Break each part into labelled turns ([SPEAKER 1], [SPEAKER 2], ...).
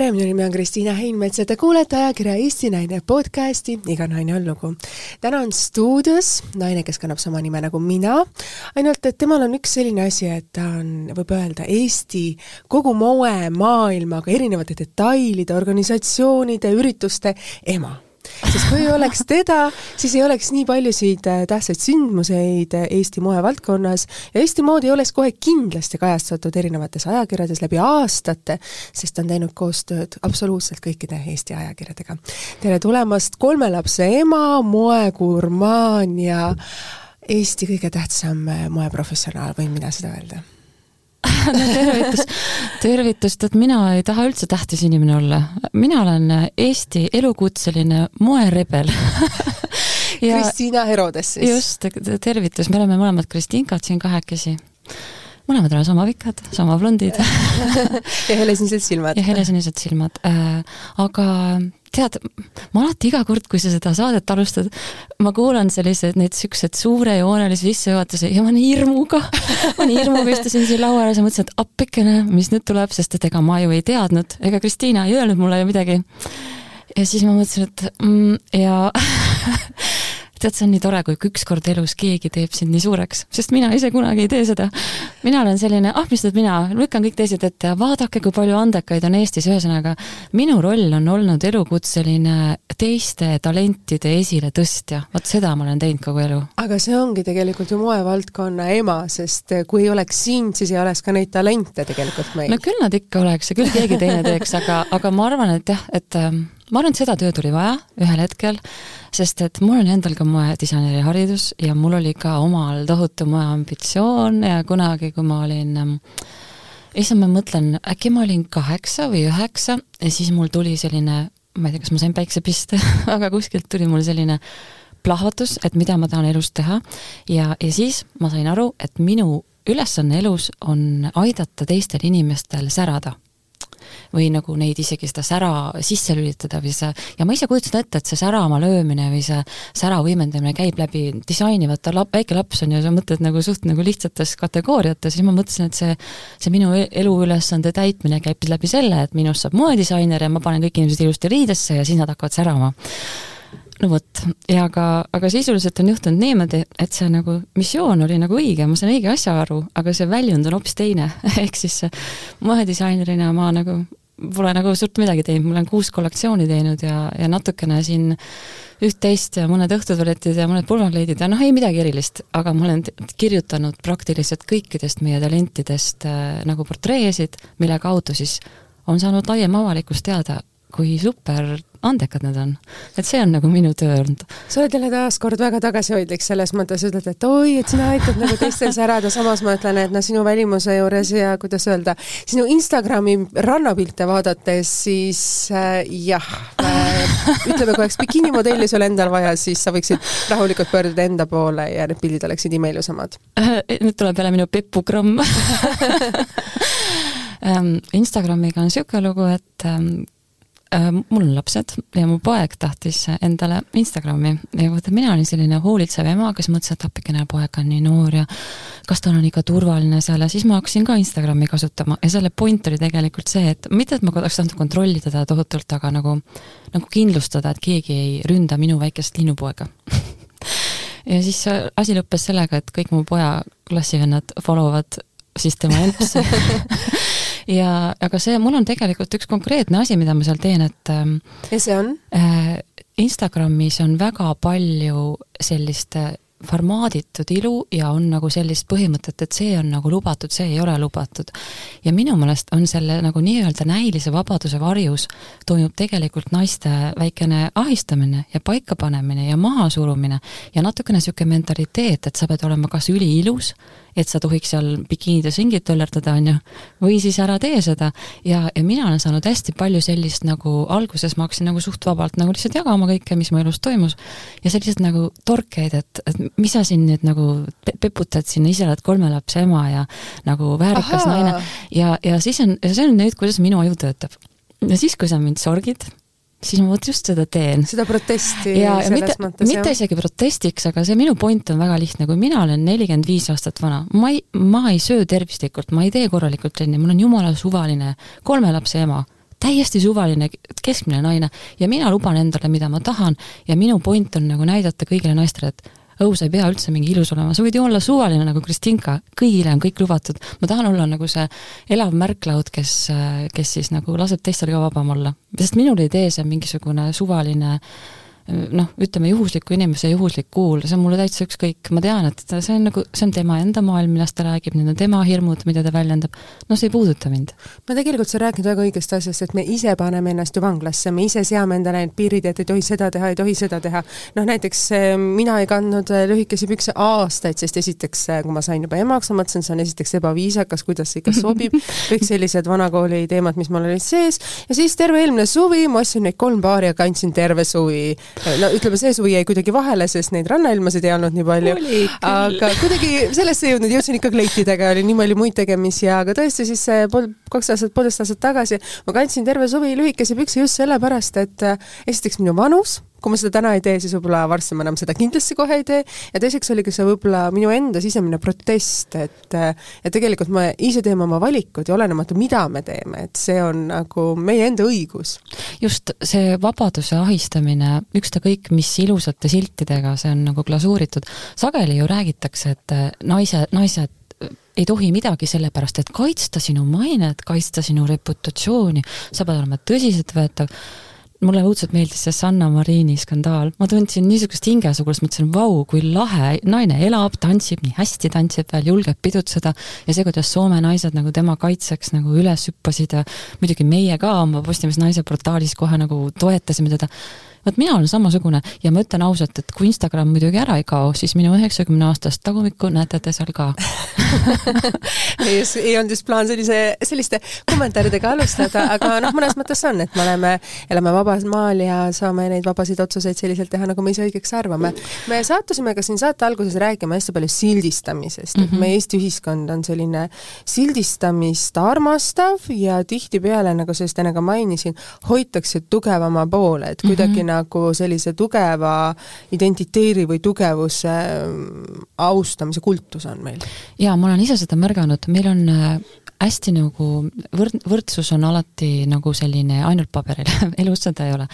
[SPEAKER 1] tere, minu nimi on Kristiina Heinmets ja te kuulete ajakirja Eesti Naine podcasti Iga naine on lugu. täna on stuudios naine, kes kannab sama nime nagu mina, ainult et temal on üks selline asi, et ta on, võib öelda, Eesti kogu moemaailmaga erinevate detailide, organisatsioonide, ürituste ema sest kui ei oleks teda, siis ei oleks nii paljusid äh, tähtsaid sündmuseid äh, Eesti moevaldkonnas ja Eesti mood ei oleks kohe kindlasti kajastatud erinevates ajakirjades läbi aastate, sest ta on teinud koostööd absoluutselt kõikide Eesti ajakirjadega. tere tulemast, kolme lapse ema, moegurmaan ja Eesti kõige tähtsam äh, moeprofessionaal, võin mina seda öelda
[SPEAKER 2] no tervitus, tervitust, et mina ei taha üldse tähtis inimene olla. mina olen Eesti elukutseline moerebel
[SPEAKER 1] ja Kristiina Herodes siis.
[SPEAKER 2] just, tervitus, me oleme mõlemad Kristinkad siin kahekesi mõlemad oleme sama pikad, sama blondid
[SPEAKER 1] ja helesinised silmad.
[SPEAKER 2] ja helesinised silmad äh,. aga tead, ma alati iga kord, kui sa seda saadet alustad, ma kuulan sellised, neid siukseid suurejoonelisi sissejuhatusi ja ma nii hirmuga, ma nii hirmuga istusin siin laua ääres ja mõtlesin, et appikene, mis nüüd tuleb, sest et ega ma ju ei teadnud, ega Kristiina ei öelnud mulle ju midagi. ja siis ma mõtlesin, et mm, ja tead, see on nii tore, kui ükskord elus keegi teeb sind nii suureks, sest mina ise kunagi ei tee seda. mina olen selline, ah, mis nüüd mina, lükkan kõik teised ette ja vaadake, kui palju andekaid on Eestis, ühesõnaga minu roll on olnud elukutseline teiste talentide esiletõstja, vot seda ma olen teinud kogu elu.
[SPEAKER 1] aga see ongi tegelikult ju moevaldkonna ema, sest kui ei oleks sind, siis ei oleks ka neid talente tegelikult meil.
[SPEAKER 2] no küll nad ikka oleks ja küll keegi teine teeks, aga, aga ma arvan, et jah, et ähm, ma arvan, et seda tööd oli vaja ühel hetkel, sest et mul on endal ka moedisaineri haridus ja mul oli ka omal tohutu moeambitsioon ja kunagi, kui ma olin ähm, issand, ma mõtlen, äkki ma olin kaheksa või üheksa ja siis mul tuli selline, ma ei tea, kas ma sain päiksepiste aga kuskilt tuli mul selline plahvatus, et mida ma tahan elus teha. Ja, ja siis ma sain aru, et minu ülesanne elus on aidata teistel inimestel särada või nagu neid isegi seda sära sisse lülitada või see, ja ma ise kujutasin ette, et see särama löömine või see sära võimendamine käib läbi disaini, vaata lap-, väike laps on ju, sa mõtled nagu suht nagu lihtsates kategooriates, siis ma mõtlesin, et see, see minu e-, eluülesande täitmine käib läbi selle, et minust saab moedisainer ja ma panen kõik inimesed ilusti riidesse ja siis nad hakkavad särama no vot, ja aga, aga sisuliselt on juhtunud niimoodi, et see nagu missioon oli nagu õige, ma saan õige asja aru, aga see väljund on hoopis teine. Ehk siis moedisainerina ma nagu pole nagu suurt midagi teinud, ma olen kuus kollektsiooni teinud ja, ja natukene siin üht-teist ja mõned õhtutualetid ja mõned pulmakleidid ja noh, ei midagi erilist, aga ma olen kirjutanud praktiliselt kõikidest meie talentidest äh, nagu portreesid, mille kaudu siis on saanud laiem avalikkus teada, kui super andekad nad on. et see on nagu minu töö olnud.
[SPEAKER 1] sa oled jälle taaskord väga tagasihoidlik selles mõttes, ütled, et oi, et sina aitad nagu teistel särada, samas ma ütlen, et noh, sinu välimuse juures ja kuidas öelda, sinu Instagrami rannapilte vaadates, siis äh, jah äh,, ütleme, kui oleks bikiniimodelli sul endal vaja, siis sa võiksid rahulikult pöörduda enda poole ja need pildid oleksid imeilusamad.
[SPEAKER 2] nüüd tuleb jälle minu pepugramm ähm, Instagramiga on niisugune lugu, et ähm, Äh, mul on lapsed ja mu poeg tahtis endale Instagrami ja vaata, mina olin selline hoolitsev ema, kes mõtles, et appikene poeg on nii noor ja kas tal on ikka turvaline seal. Ja siis ma hakkasin ka Instagrami kasutama ja selle point oli tegelikult see, et mitte, et ma oleks tahtnud kontrollida teda tohutult, aga nagu, nagu kindlustada, et keegi ei ründa minu väikest linnupoega. Ja siis asi lõppes sellega, et kõik mu poja klassivennad follow vad siis tema empsi ja, aga see, mul on tegelikult üks konkreetne asi, mida ma seal teen, et ähm,
[SPEAKER 1] ja see on
[SPEAKER 2] äh,? Instagramis on väga palju sellist äh, formaaditud ilu ja on nagu sellist põhimõtet, et see on nagu lubatud, see ei ole lubatud. ja minu meelest on selle nagu nii-öelda näilise vabaduse varjus toimub tegelikult naiste väikene ahistamine ja paikapanemine ja mahasurumine ja natukene niisugune mentaliteet, et sa pead olema kas üliilus, et sa tohiks seal bikiinides ringid töllerdada, on ju, või siis ära tee seda. ja, ja mina olen saanud hästi palju sellist nagu, alguses ma hakkasin nagu suht vabalt nagu lihtsalt jagama kõike, mis mu elus toimus, ja sellised nagu torkeid, et, et mis sa siin nüüd nagu peputad siin, ise oled kolme lapse ema ja nagu väärikas Aha. naine. ja, ja siis on, see on nüüd, kuidas minu aju töötab. ja siis, kui sa mind sorgid siis ma vot just seda teen.
[SPEAKER 1] seda protesti
[SPEAKER 2] ja, ja mitte, mitte isegi protestiks, aga see minu point on väga lihtne, kui mina olen nelikümmend viis aastat vana, ma ei, ma ei söö tervislikult, ma ei tee korralikult trenni, mul on jumala suvaline kolme lapse ema, täiesti suvaline keskmine naine ja mina luban endale, mida ma tahan ja minu point on nagu näidata kõigile naistele, et õu, sa ei pea üldse mingi ilus olema, sa võid ju olla suvaline nagu Kristinka, kõigile on kõik lubatud. ma tahan olla nagu see elav märklaud, kes, kes siis nagu laseb teistel ka vabam olla. sest minul ei tee see mingisugune suvaline äh, noh, ütleme juhusliku inimese juhuslik kuul, see on mulle täitsa ükskõik, ma tean, et see on nagu, see on tema enda maailm, millest ta räägib, need on tema hirmud, mida ta väljendab, no see ei puuduta mind.
[SPEAKER 1] ma tegelikult, sa räägid väga õigest asjast, et me ise paneme ennast ju vanglasse, me ise seame endale need piirid, et ei tohi seda teha, ei tohi seda teha. noh näiteks eh, mina ei kandnud eh, lühikesi pükse aastaid, sest esiteks, eh, kui ma sain juba emaks, ma mõtlesin, see on esiteks ebaviisakas, kuidas see ikka sobib, kõik sellised vanakooli teemad, mis mul olid sees, ja siis terve eelmine suvi ma ostsin neid kolm paari ja kandsin terve suvi no ütleme, see suvi jäi kuidagi vahele, sest neid rannailmasid ei olnud nii palju, aga kuidagi sellesse ei jõudnud, jõudsin ikka kleitidega, oli nii palju muid tegemisi, aga tõesti siis pool, kaks aastat, poolteist aastat tagasi ma kandsin terve suvi lühikesi pükse just sellepärast, et äh, esiteks minu vanus kui ma seda täna ei tee, siis võib-olla varsti ma enam seda kindlasti kohe ei tee, ja teiseks oli ka see võib-olla minu enda sisemine protest, et et tegelikult me ise teeme oma valikud ja olenemata, mida me teeme, et see on nagu meie enda õigus.
[SPEAKER 2] just, see vabaduse ahistamine, ükstakõik mis ilusate siltidega see on nagu glasuuritud, sageli ju räägitakse, et naise, naised ei tohi midagi sellepärast, et kaitsta sinu mainet, kaitsta sinu reputatsiooni, sa pead olema tõsiseltvõetav mulle õudselt meeldis see Sanna Marini skandaal, ma tundsin niisugust hingesugust, mõtlesin, vau, kui lahe, naine elab, tantsib, nii hästi tantsib veel, julgeb pidutseda ja see, kuidas Soome naised nagu tema kaitseks nagu üles hüppasid ja muidugi meie ka oma Postimees Naise portaalis kohe nagu toetasime teda vot mina olen samasugune ja ma ütlen ausalt, et kui Instagram muidugi ära ei kao, siis minu üheksakümne aastast tagumikku näete te seal ka
[SPEAKER 1] ei, ei olnud just plaan sellise, selliste kommentaaridega alustada, aga noh, mõnes mõttes on, et me oleme, elame vabas maal ja saame neid vabasid otsuseid selliselt teha, nagu me ise õigeks arvame. me sattusime ka siin saate alguses rääkima hästi palju sildistamisest mm, -hmm. et mhm. meie Eesti ühiskond on selline sildistamist armastav ja tihtipeale, nagu sa just enne ka mainisin, hoitakse tugevama poole, et kuidagi mm -hmm nagu sellise tugeva identiteedi või tugevuse mm, austamise kultus on meil.
[SPEAKER 2] jaa, ma olen ise seda märganud, meil on äh, hästi nagu võrd-, võrdsus on alati nagu selline ainult paberil elus seda ei ole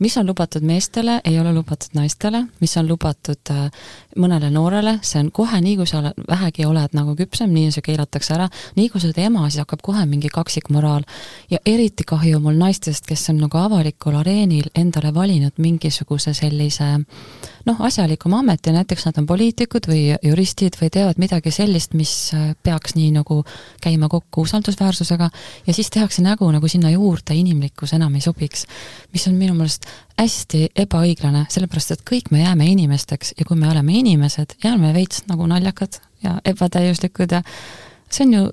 [SPEAKER 2] mis on lubatud meestele, ei ole lubatud naistele, mis on lubatud äh, mõnele noorele, see on kohe nii, kui sa vähegi oled nagu küpsem, nii see keelatakse ära, nii kui sa oled ema, siis hakkab kohe mingi kaksikmoraal. ja eriti kahju mul naistest, kes on nagu avalikul areenil endale valinud mingisuguse sellise noh, asjalikuma ameti, näiteks nad on poliitikud või juristid või teevad midagi sellist, mis äh, peaks nii nagu käima kokku usaldusväärsusega, ja siis tehakse nägu, nagu sinna juurde inimlikkus enam ei sobiks. mis on minu meelest hästi ebaõiglane, sellepärast et kõik me jääme inimesteks ja kui me oleme inimesed, jääme veits nagu naljakad ja ebatäiuslikud ja see on ju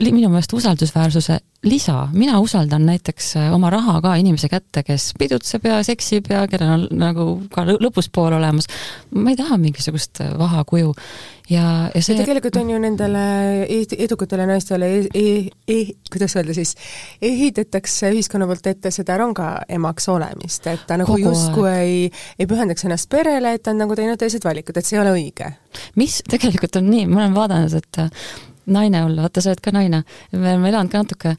[SPEAKER 2] minu meelest usaldusväärsuse lisa, mina usaldan näiteks äh, oma raha ka inimese kätte, kes pidutseb ja seksib ja kellel on nagu ka lõpuspool olemas. ma ei taha mingisugust äh, vahakuju ja, ja
[SPEAKER 1] see ja tegelikult on ju nendele edukatele naistele e, e, e, kuidas öelda siis, ehitatakse ühiskonna poolt ette seda ranga emaks olemist, et ta nagu justkui ei, ei pühendaks ennast perele, et ta on nagu teinud teised valikud, et see ei ole õige.
[SPEAKER 2] mis tegelikult on nii, ma olen vaadanud, et naine olla, vaata, sa oled ka naine, me oleme elanud ka natuke,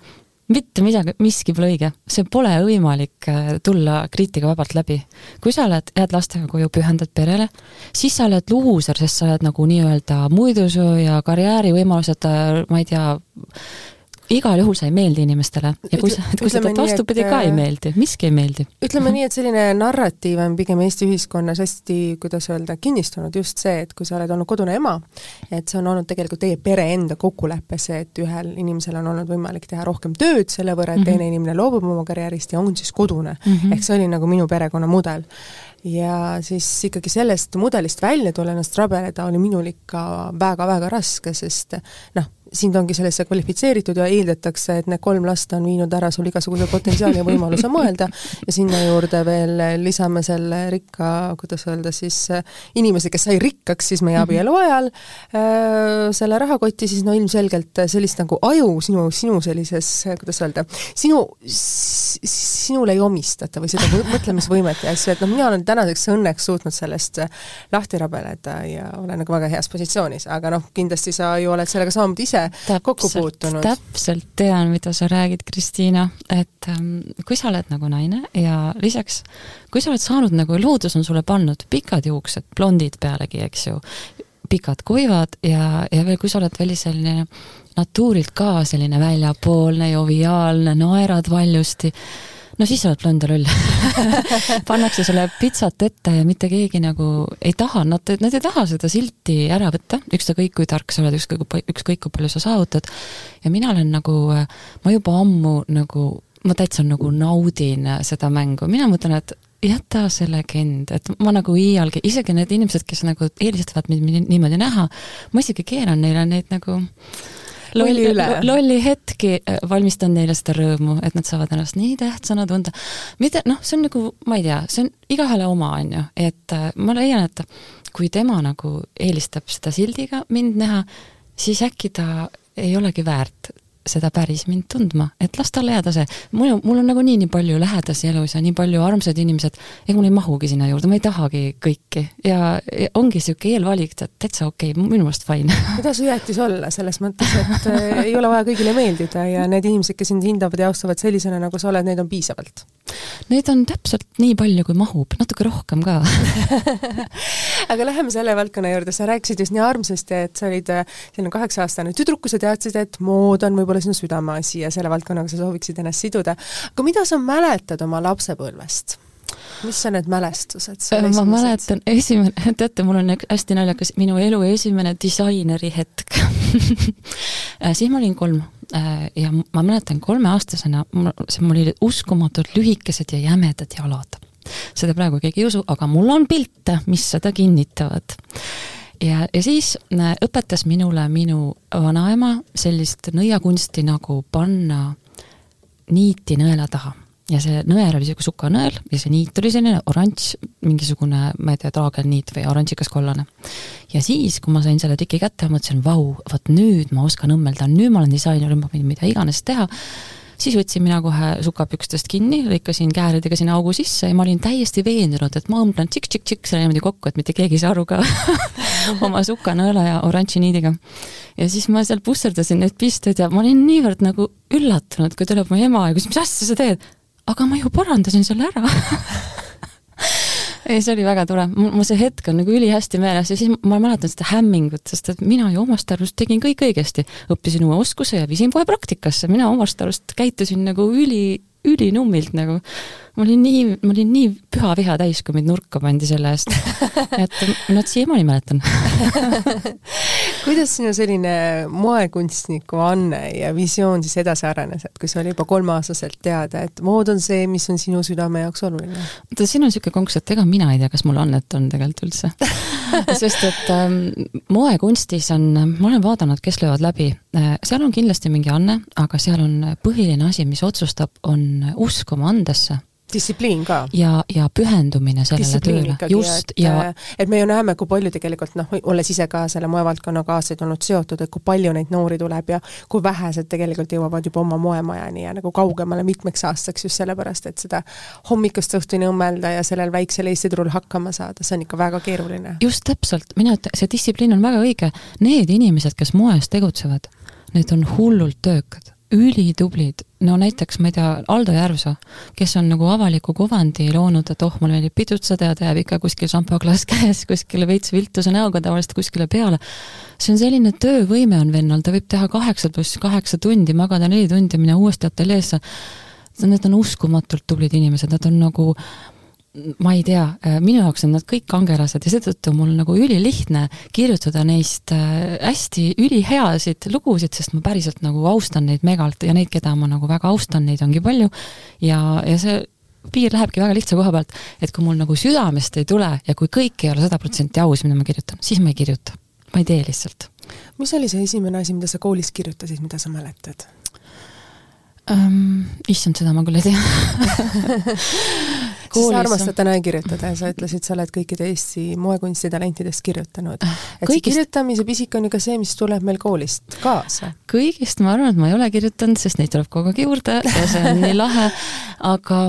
[SPEAKER 2] mitte midagi, miski pole õige, see pole võimalik äh, tulla kriitikavabalt läbi. kui sa oled, jääd lastega koju, pühendad perele, siis sa oled luuser, sest sa oled nagu nii-öelda muidusöö ja karjäärivõimalused, äh, ma ei tea, igal juhul sa ei meeldi inimestele ja kui sa, kui sa teed vastupidi ka ei äh, meeldi, miski ei meeldi.
[SPEAKER 1] ütleme mhm. nii, et selline narratiiv on pigem Eesti ühiskonnas hästi, kuidas öelda, kinnistunud just see, et kui sa oled olnud kodune ema, et see on olnud tegelikult teie pere enda kokkulepe, see, et ühel inimesel on olnud võimalik teha rohkem tööd selle võrra, et teine inimene loobub oma karjäärist ja on siis kodune mm. -hmm. ehk see oli nagu minu perekonna mudel ja siis ikkagi sellest mudelist välja tulla, ennast rabeleda, oli minul ikka väga-väga raske, sest noh, sind ongi sellesse kvalifitseeritud ja eeldatakse, et need kolm last on viinud ära sul igasuguse potentsiaali ja võimaluse mõelda. Ja sinna juurde veel lisame selle rikka, kuidas öelda siis, inimese, kes sai rikkaks siis meie mhm. abielu ajal, äh, selle rahakoti, siis no ilmselgelt sellist nagu aju sinu, sinu sellises, kuidas öelda, sinu, sinule ei omistata või seda mõtlemisvõimet ja asju, et noh, mina olen tänaseks õnneks suutnud sellest lahti rabeleda ja olen nagu väga heas positsioonis, aga noh, kindlasti sa ju oled sellega saanud ise ise kokku puutunud.
[SPEAKER 2] täpselt tean, mida sa räägid, Kristiina, et ähm, kui sa oled nagu naine ja lisaks, kui sa oled saanud nagu, loodus on sulle pannud pikad juuksed, blondid pealegi, eks ju, pikad kuivad ja, ja veel, kui sa oled veel selline natuurilt ka selline väljapoolne, joviaalne, naerad valjusti no siis sa oled blond ja loll pannakse sulle pitsat ette ja mitte keegi nagu ei taha, nad, nad ei taha seda silti ära võtta, ükskõik kui tark sa oled, ükskõik, ükskõik kui palju sa saavutad. ja mina olen nagu, ma juba ammu nagu, ma täitsa nagu naudin seda mängu, mina mõtlen, et jäta see legend, et ma nagu iialgi, isegi need inimesed, kes nagu eelistavad mind niimoodi näha, ma isegi keeran neile neid nagu lolli, lolli hetki äh, valmistan neile seda rõõmu, et nad saavad ennast nii tähtsana tunda. mitte, noh, see on nagu, ma ei tea, see on igahele oma, on ju, et äh, ma leian, et kui tema nagu eelistab seda sildiga mind näha, siis äkki ta ei olegi väärt seda päris mind tundma, et las talle jääda see. mul, mul on nagunii nii palju lähedasi elus ja nii palju armsaid inimesed, ega mul ei mahugi sinna juurde, ma ei tahagi kõiki. ja, ja ongi niisugune eelvalik, et täitsa okei okay,, minu meelest fine.
[SPEAKER 1] kuidas õieti olla, selles mõttes, et äh, ei ole vaja kõigile meeldida ja need inimesed, kes sind hindavad ja austavad sellisena, nagu sa oled, neid on piisavalt?
[SPEAKER 2] Neid on täpselt nii palju, kui mahub, natuke rohkem ka
[SPEAKER 1] aga läheme selle valdkonna juurde, sa rääkisid just nii armsasti, et sa olid äh, selline kaheksa-aastane tüdruk, kui sa teadsid, et mood on võib-olla võib-olla sinu südameasi ja selle valdkonnaga sa sooviksid ennast siduda. aga mida sa mäletad oma lapsepõlvest? mis on need mälestused?
[SPEAKER 2] ma mäletan, esimene, teate, mul on hästi naljakas, minu elu esimene disaineri hetk siis ma olin kolm äh, ja ma mäletan kolmeaastasena, see mul olid uskumatult lühikesed ja jämedad jalad. seda praegu keegi ei usu, aga mul on pilte, mis seda kinnitavad ja, ja siis äh, õpetas minule minu vanaema sellist nõiakunsti nagu panna niiti nõela taha ja see nõel oli niisugune sukanõel ja see niit oli selline oranž, mingisugune, ma ei tea, traagelniit või oranžikas kollane. ja siis, kui ma sain selle tiki kätte, ma mõtlesin, vau, vot nüüd ma oskan õmmelda, nüüd ma olen disainer, ma võin mida iganes teha siis võtsin mina kohe sukapükstest kinni, lõikasin kääridega sinna augu sisse ja ma olin täiesti veendunud, et ma õmblen tšikk-tšikk-tšikk selle niimoodi kokku, et mitte keegi ei saa aru ka oma sukanõela ja oranži niidiga. ja siis ma seal pusserdasin neid pisteid ja ma olin niivõrd nagu üllatunud, kui tuleb mu ema ja küsis, mis asja sa teed? aga ma ju parandasin selle ära ei, see oli väga tore, mul see hetk on nagu ülihästi meeles ja siis ma mäletan seda hämmingut, sest et mina ju omast arust tegin kõik õigesti. õppisin uue oskuse ja viisin kohe praktikasse, mina omast arust käitusin nagu üli, ülinummilt nagu ma olin nii, ma olin nii püha viha täis, kui mind nurka pandi selle eest. et no siiamaani mäletan.
[SPEAKER 1] Kuidas sinu selline moekunstniku anne ja visioon siis edasi arenes, et kui sa oli juba kolmeaastaselt teada, et mood on see, mis on sinu südame jaoks oluline?
[SPEAKER 2] oota, siin on niisugune konks, et ega mina ei tea, kas mul annet on tegelikult üldse. Sest et ähm, moekunstis on, ma olen vaadanud, kes löövad läbi. Äh,, seal on kindlasti mingi anne, aga seal on põhiline asi, mis otsustab, on usk oma andesse
[SPEAKER 1] distsipliin ka.
[SPEAKER 2] ja, ja pühendumine sellele tööle, just,
[SPEAKER 1] ja et me ju näeme, kui palju tegelikult noh, olles ise ka selle moevaldkonnaga aastaid olnud seotud, et kui palju neid noori tuleb ja kui vähesed tegelikult jõuavad juba oma moemajani ja nagu kaugemale mitmeks aastaks just sellepärast, et seda hommikust õhtuni õmmelda ja sellel väiksel Eesti turul hakkama saada, see on ikka väga keeruline.
[SPEAKER 2] just täpselt, mina ütlen, see distsipliin on väga õige, need inimesed, kes moes tegutsevad, need on hullult töökad ülitublid, no näiteks ma ei tea, Aldo Järvsoo, kes on nagu avaliku kuvandi loonud, et oh, mulle meeldib pidutseda ja ta jääb ikka kuskil šampoklaas käes kuskile veits viltuse näoga tavaliselt kuskile peale. see on selline töövõime on vennal, ta võib teha kaheksa pluss kaheksa tundi, magada neli tundi, minna uuesti ateljeesse. Need on uskumatult tublid inimesed, nad on nagu ma ei tea, äh, minu jaoks on nad kõik kangelased ja seetõttu mul nagu ülilihtne kirjutada neist äh, hästi üliheasid lugusid, sest ma päriselt nagu austan neid megalt ja neid, keda ma nagu väga austan, neid ongi palju. ja, ja see piir lähebki väga lihtsa koha pealt, et kui mul nagu südamest ei tule ja kui kõik ei ole sada protsenti aus, mida ma kirjutan, siis ma ei kirjuta. ma ei tee lihtsalt.
[SPEAKER 1] mis oli see esimene asi, mida sa koolis kirjutasid, mida sa mäletad?
[SPEAKER 2] um,? issand, seda ma küll ei tea
[SPEAKER 1] siis sa armastad täna kirjutada ja sa ütlesid, sa oled kõikide Eesti moekunstitalentidest kirjutanud. et Kõigist... see kirjutamise pisik on ju ka see, mis tuleb meil koolist kaasa.
[SPEAKER 2] kõigist ma arvan, et ma ei ole kirjutanud, sest neid tuleb kogu aeg juurde ja see on nii lahe, aga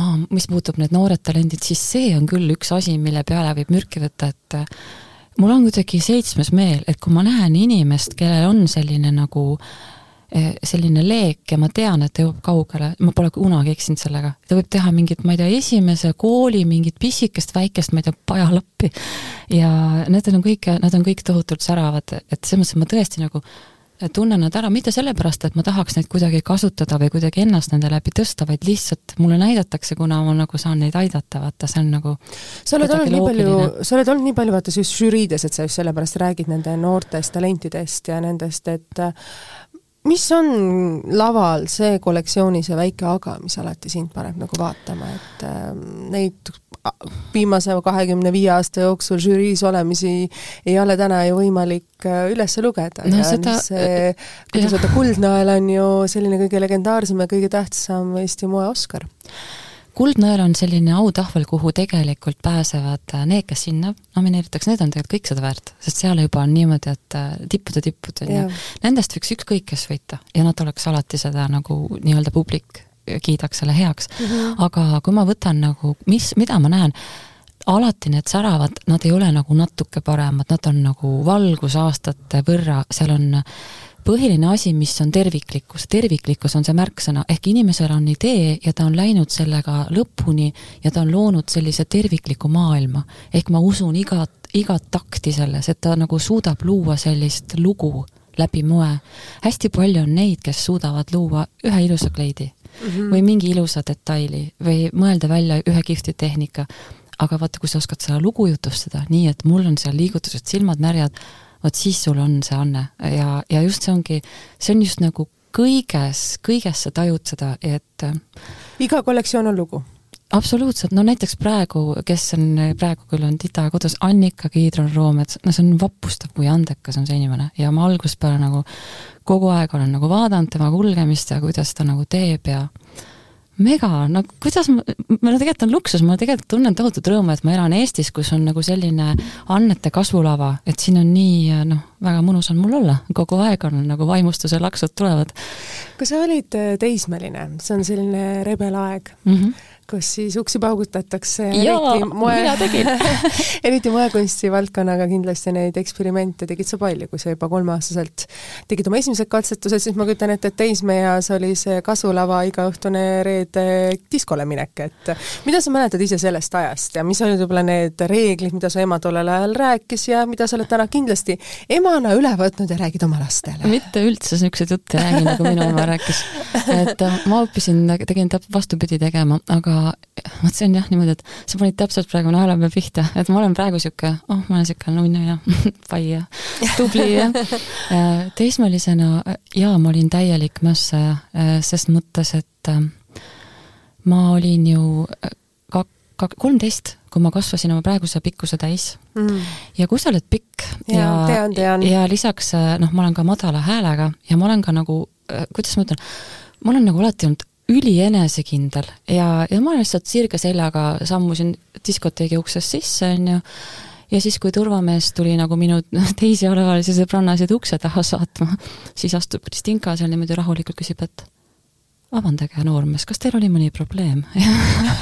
[SPEAKER 2] ah, mis puutub need noored talendid, siis see on küll üks asi, mille peale võib mürki võtta, et mul on kuidagi seitsmes meel, et kui ma näen inimest, kellel on selline nagu eh, selline leek ja ma tean, et ta jõuab kaugele, ma pole kunagi eksinud sellega. ta võib teha mingit, ma ei tea, esimese kooli mingit pisikest väikest, ma ei tea, pajalappi. ja need on kõik, nad on kõik tohutult säravad, et selles mõttes, ma tõesti nagu tunnen nad ära. Mitte sellepärast, et ma tahaks neid kuidagi kasutada või kuidagi ennast nende läbi tõsta, vaid lihtsalt mulle näidatakse, kuna ma nagu saan neid aidata, vaata, see on nagu
[SPEAKER 1] sa oled olnud nii palju, sa oled olnud nii palju vaata siis žüriides, et sa just sellepärast räägid nende noortest talentidest ja nendest, et mis on laval see kolleksiooni see väike aga, mis alati sind paneb nagu vaatama, et äh, neid viimase kahekümne viie aasta jooksul žüriis olemisi ei ole täna ju võimalik äh, üles lugeda.
[SPEAKER 2] No,
[SPEAKER 1] ja
[SPEAKER 2] seda,
[SPEAKER 1] see, kuidas öelda, Kuldnael on ju selline kõige legendaarsem ja kõige tähtsam Eesti moe Oscar
[SPEAKER 2] kuldnõel on selline autahvel, kuhu tegelikult pääsevad äh, need, kes sinna nomineeritakse, need on tegelikult kõik seda väärt, sest seal juba on niimoodi, et äh, tippude tippud on ju, nendest võiks ükskõik kes võita ja nad oleks alati seda nagu nii-öelda publik kiidaks selle heaks mm. -hmm. aga kui ma võtan nagu, mis, mida ma näen, alati need säravad, nad ei ole nagu natuke paremad, nad on nagu valgusaastate võrra, seal on põhiline asi, mis on terviklikkus, terviklikkus on see märksõna, ehk inimesel on idee ja ta on läinud sellega lõpuni ja ta on loonud sellise tervikliku maailma. ehk ma usun igat, igat takti selles, et ta nagu suudab luua sellist lugu läbi moe. hästi palju on neid, kes suudavad luua ühe ilusa kleidi mm -hmm. või mingi ilusa detaili või mõelda välja ühe kihvti tehnika. aga vaata, kui sa oskad seda lugu jutustada nii, et mul on seal liigutused, silmad märjad, vot siis sul on see anne. Ja, ja just see ongi, see on just nagu kõiges, kõiges sa tajud seda, et
[SPEAKER 1] iga kollektsioon on lugu?
[SPEAKER 2] absoluutselt, no näiteks praegu, kes on, praegu küll on Tita kodus, Annika Kiidron Roomets, no see on vapustav, kui andekas on see inimene. Ja ma algusest peale nagu kogu aeg olen nagu vaadanud tema kulgemist ja kuidas ta nagu teeb ja mega, no kuidas ma, no tegelikult on luksus, ma tegelikult tunnen tohutut rõõmu, et ma elan Eestis, kus on nagu selline annete kasvulava, et siin on nii noh, väga mõnus on mul olla, kogu aeg on nagu vaimustuse laksud tulevad.
[SPEAKER 1] kui sa olid teismeline, see on selline rebelaeg mm, -hmm kus siis uksi paugutatakse.
[SPEAKER 2] mina tegin
[SPEAKER 1] eriti moekunsti valdkonnaga kindlasti neid eksperimente tegid sa palju, kui sa juba kolmeaastaselt tegid oma esimesed katsetused, siis ma kujutan ette, et teismeeas oli see kasvulava igaõhtune reede diskole minek, et mida sa mäletad ise sellest ajast ja mis olid võib-olla need reeglid, mida su ema tollel ajal rääkis ja mida sa oled täna kindlasti emana üle võtnud ja räägid oma lastele?
[SPEAKER 2] mitte üldse niisuguseid jutte ei räägi, nagu minu ema rääkis. et äh, ma õppisin, tegin täp-, vastupidi tegema, aga aga vot see on jah niimoodi, et sa panid täpselt praegu naela peal pihta, et ma olen praegu niisugune, oh, ma olen niisugune nunnu ja pai ja tubli ja. Teismelisena jaa, ma olin täielik mössaja, ses mõttes, et äh, ma olin ju kak-, kak-, kolmteist, kui ma kasvasin oma praeguse pikkuse täis. Mm.. ja kui sa oled pikk
[SPEAKER 1] ja, ja, tean, tean.
[SPEAKER 2] ja lisaks noh, ma olen ka madala häälega ja ma olen ka nagu, äh, kuidas ma ütlen, ma olen nagu alati olnud ülienesekindel. Ja, ja ma lihtsalt sirge seljaga sammusin diskoteegi uksest sisse, on ju, ja siis, kui turvamees tuli nagu minu teisi alaealisi sõbrannasid ukse taha saatma, siis astub Stinka seal niimoodi rahulikult, küsib, et vabandage, noormees, kas teil oli mõni probleem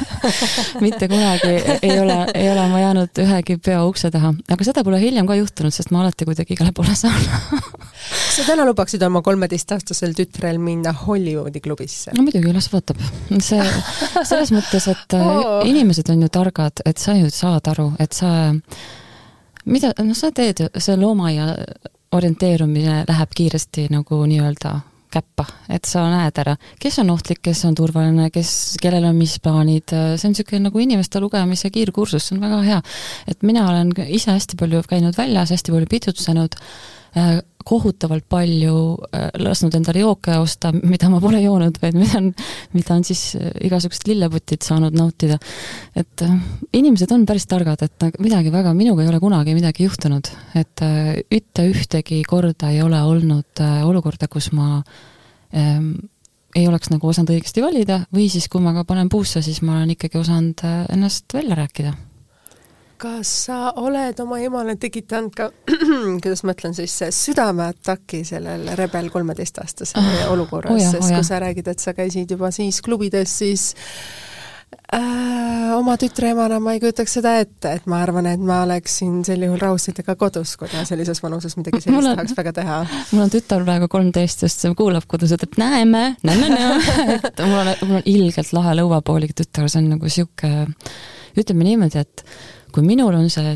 [SPEAKER 2] mitte kunagi ei ole, ei ole ma jäänud ühegi peo ukse taha, aga seda pole hiljem ka juhtunud, sest ma alati kuidagi igale poole saan
[SPEAKER 1] kas sa täna lubaksid oma kolmeteistaastasel tütrel minna Hollywoodi klubisse?
[SPEAKER 2] no muidugi, las vaatab. see, selles mõttes, et oh. inimesed on ju targad, et sa ju saad aru, et sa, mida, noh, sa teed, see loomaaia orienteerumine läheb kiiresti nagu nii-öelda käppa, et sa näed ära, kes on ohtlik, kes on turvaline, kes, kellel on mis plaanid, see on niisugune nagu inimeste lugemise kiirkursus, see on väga hea. et mina olen ise hästi palju käinud väljas, hästi palju pidutsenud, äh, kohutavalt palju äh, lasknud endale jooke osta, mida ma pole joonud, vaid mida on, mida on siis äh, igasugused lilleputid saanud nautida. et inimesed on päris targad, et midagi väga, minuga ei ole kunagi midagi juhtunud, et mitte ühtegi korda ei ole olnud olukorda, kus ma ähm, ei oleks nagu osanud õigesti valida või siis, kui ma ka panen puusse, siis ma olen ikkagi osanud äh, ennast välja rääkida.
[SPEAKER 1] Kas sa oled oma emale tekitanud ka, kuidas ma ütlen siis, südameataki sellel Rebel kolmeteistaastase ah, olukorras, sest kui sa räägid, et sa käisid juba siis klubides, siis äh,? Oma tütre emana ma ei kujutaks seda ette, et ma arvan, et ma oleksin sel juhul rahustitega kodus, kui ta sellises vanuses midagi sellist on, tahaks väga teha.
[SPEAKER 2] mul on tütar praegu kolmteist, just see kuulab kodus, ütleb näeme, näeme, et mul on, mul on ilgelt lahe lõuapoolik tütar, see on nagu sihuke, ütleme niimoodi, et kui minul on see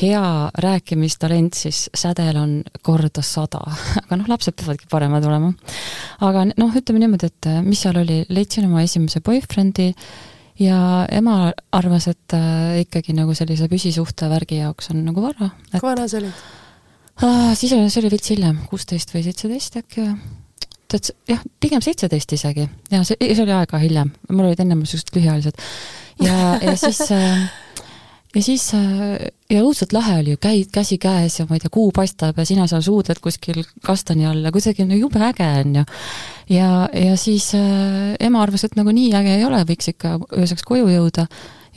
[SPEAKER 2] hea rääkimistalent, siis sädel on korda sada, aga noh, lapsed peavadki paremad olema. aga noh, ütleme niimoodi, et äh, mis seal oli, leidsin oma esimese boyfriend'i ja ema arvas, et äh, ikkagi nagu sellise püsisuhte värgi jaoks on nagu vara.
[SPEAKER 1] kui vana sa olid
[SPEAKER 2] ah,? siis oli, see oli veits hiljem, kuusteist või seitseteist äkki või tead, jah, pigem seitseteist isegi ja see, see oli aega hiljem, mul olid ennem niisugused lühiajalised ja, ja siis äh, ja siis äh, ja õudselt lahe oli ju, käid käsi käes ja ma ei tea, kuu paistab ja sina seal suudled kuskil kastani all ja kuidagi no jube äge on ju. ja, ja siis äh, ema arvas, et nagu nii äge ei ole, võiks ikka ööseks koju jõuda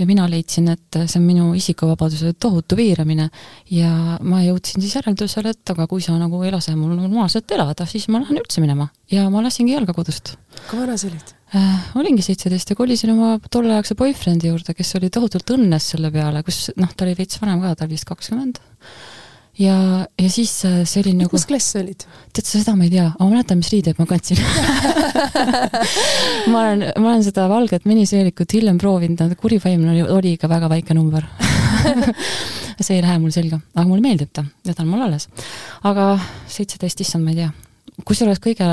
[SPEAKER 2] ja mina leidsin, et see on minu isikuvabaduse tohutu piiramine ja ma jõudsin siis järeldusele, et aga kui sa nagu ei lase mul normaalselt elada, siis ma lähen üldse minema ja ma lasingi jalga kodust.
[SPEAKER 1] kui vana sa olid?
[SPEAKER 2] äh,? olingi seitseteist ja kolisin oma tolleaegse boyfriend'i juurde, kes oli tohutult õnnes selle peale, kus noh, ta oli veits vanem ka, ta oli vist kakskümmend. Ja, ja siis äh, see oli nagu
[SPEAKER 1] mis klass sa olid?
[SPEAKER 2] tead sa, seda ma ei tea, aga ma mäletan, mis riideid ma kandsin. Ma olen, ma olen seda valget miniseelikut hiljem proovinud, kurivaimne oli, oli ikka väga väike number. See ei lähe mul selga, aga mulle meeldib ta. Ja ta on mul alles. aga seitseteist, issand, ma ei tea. kusjuures kõige,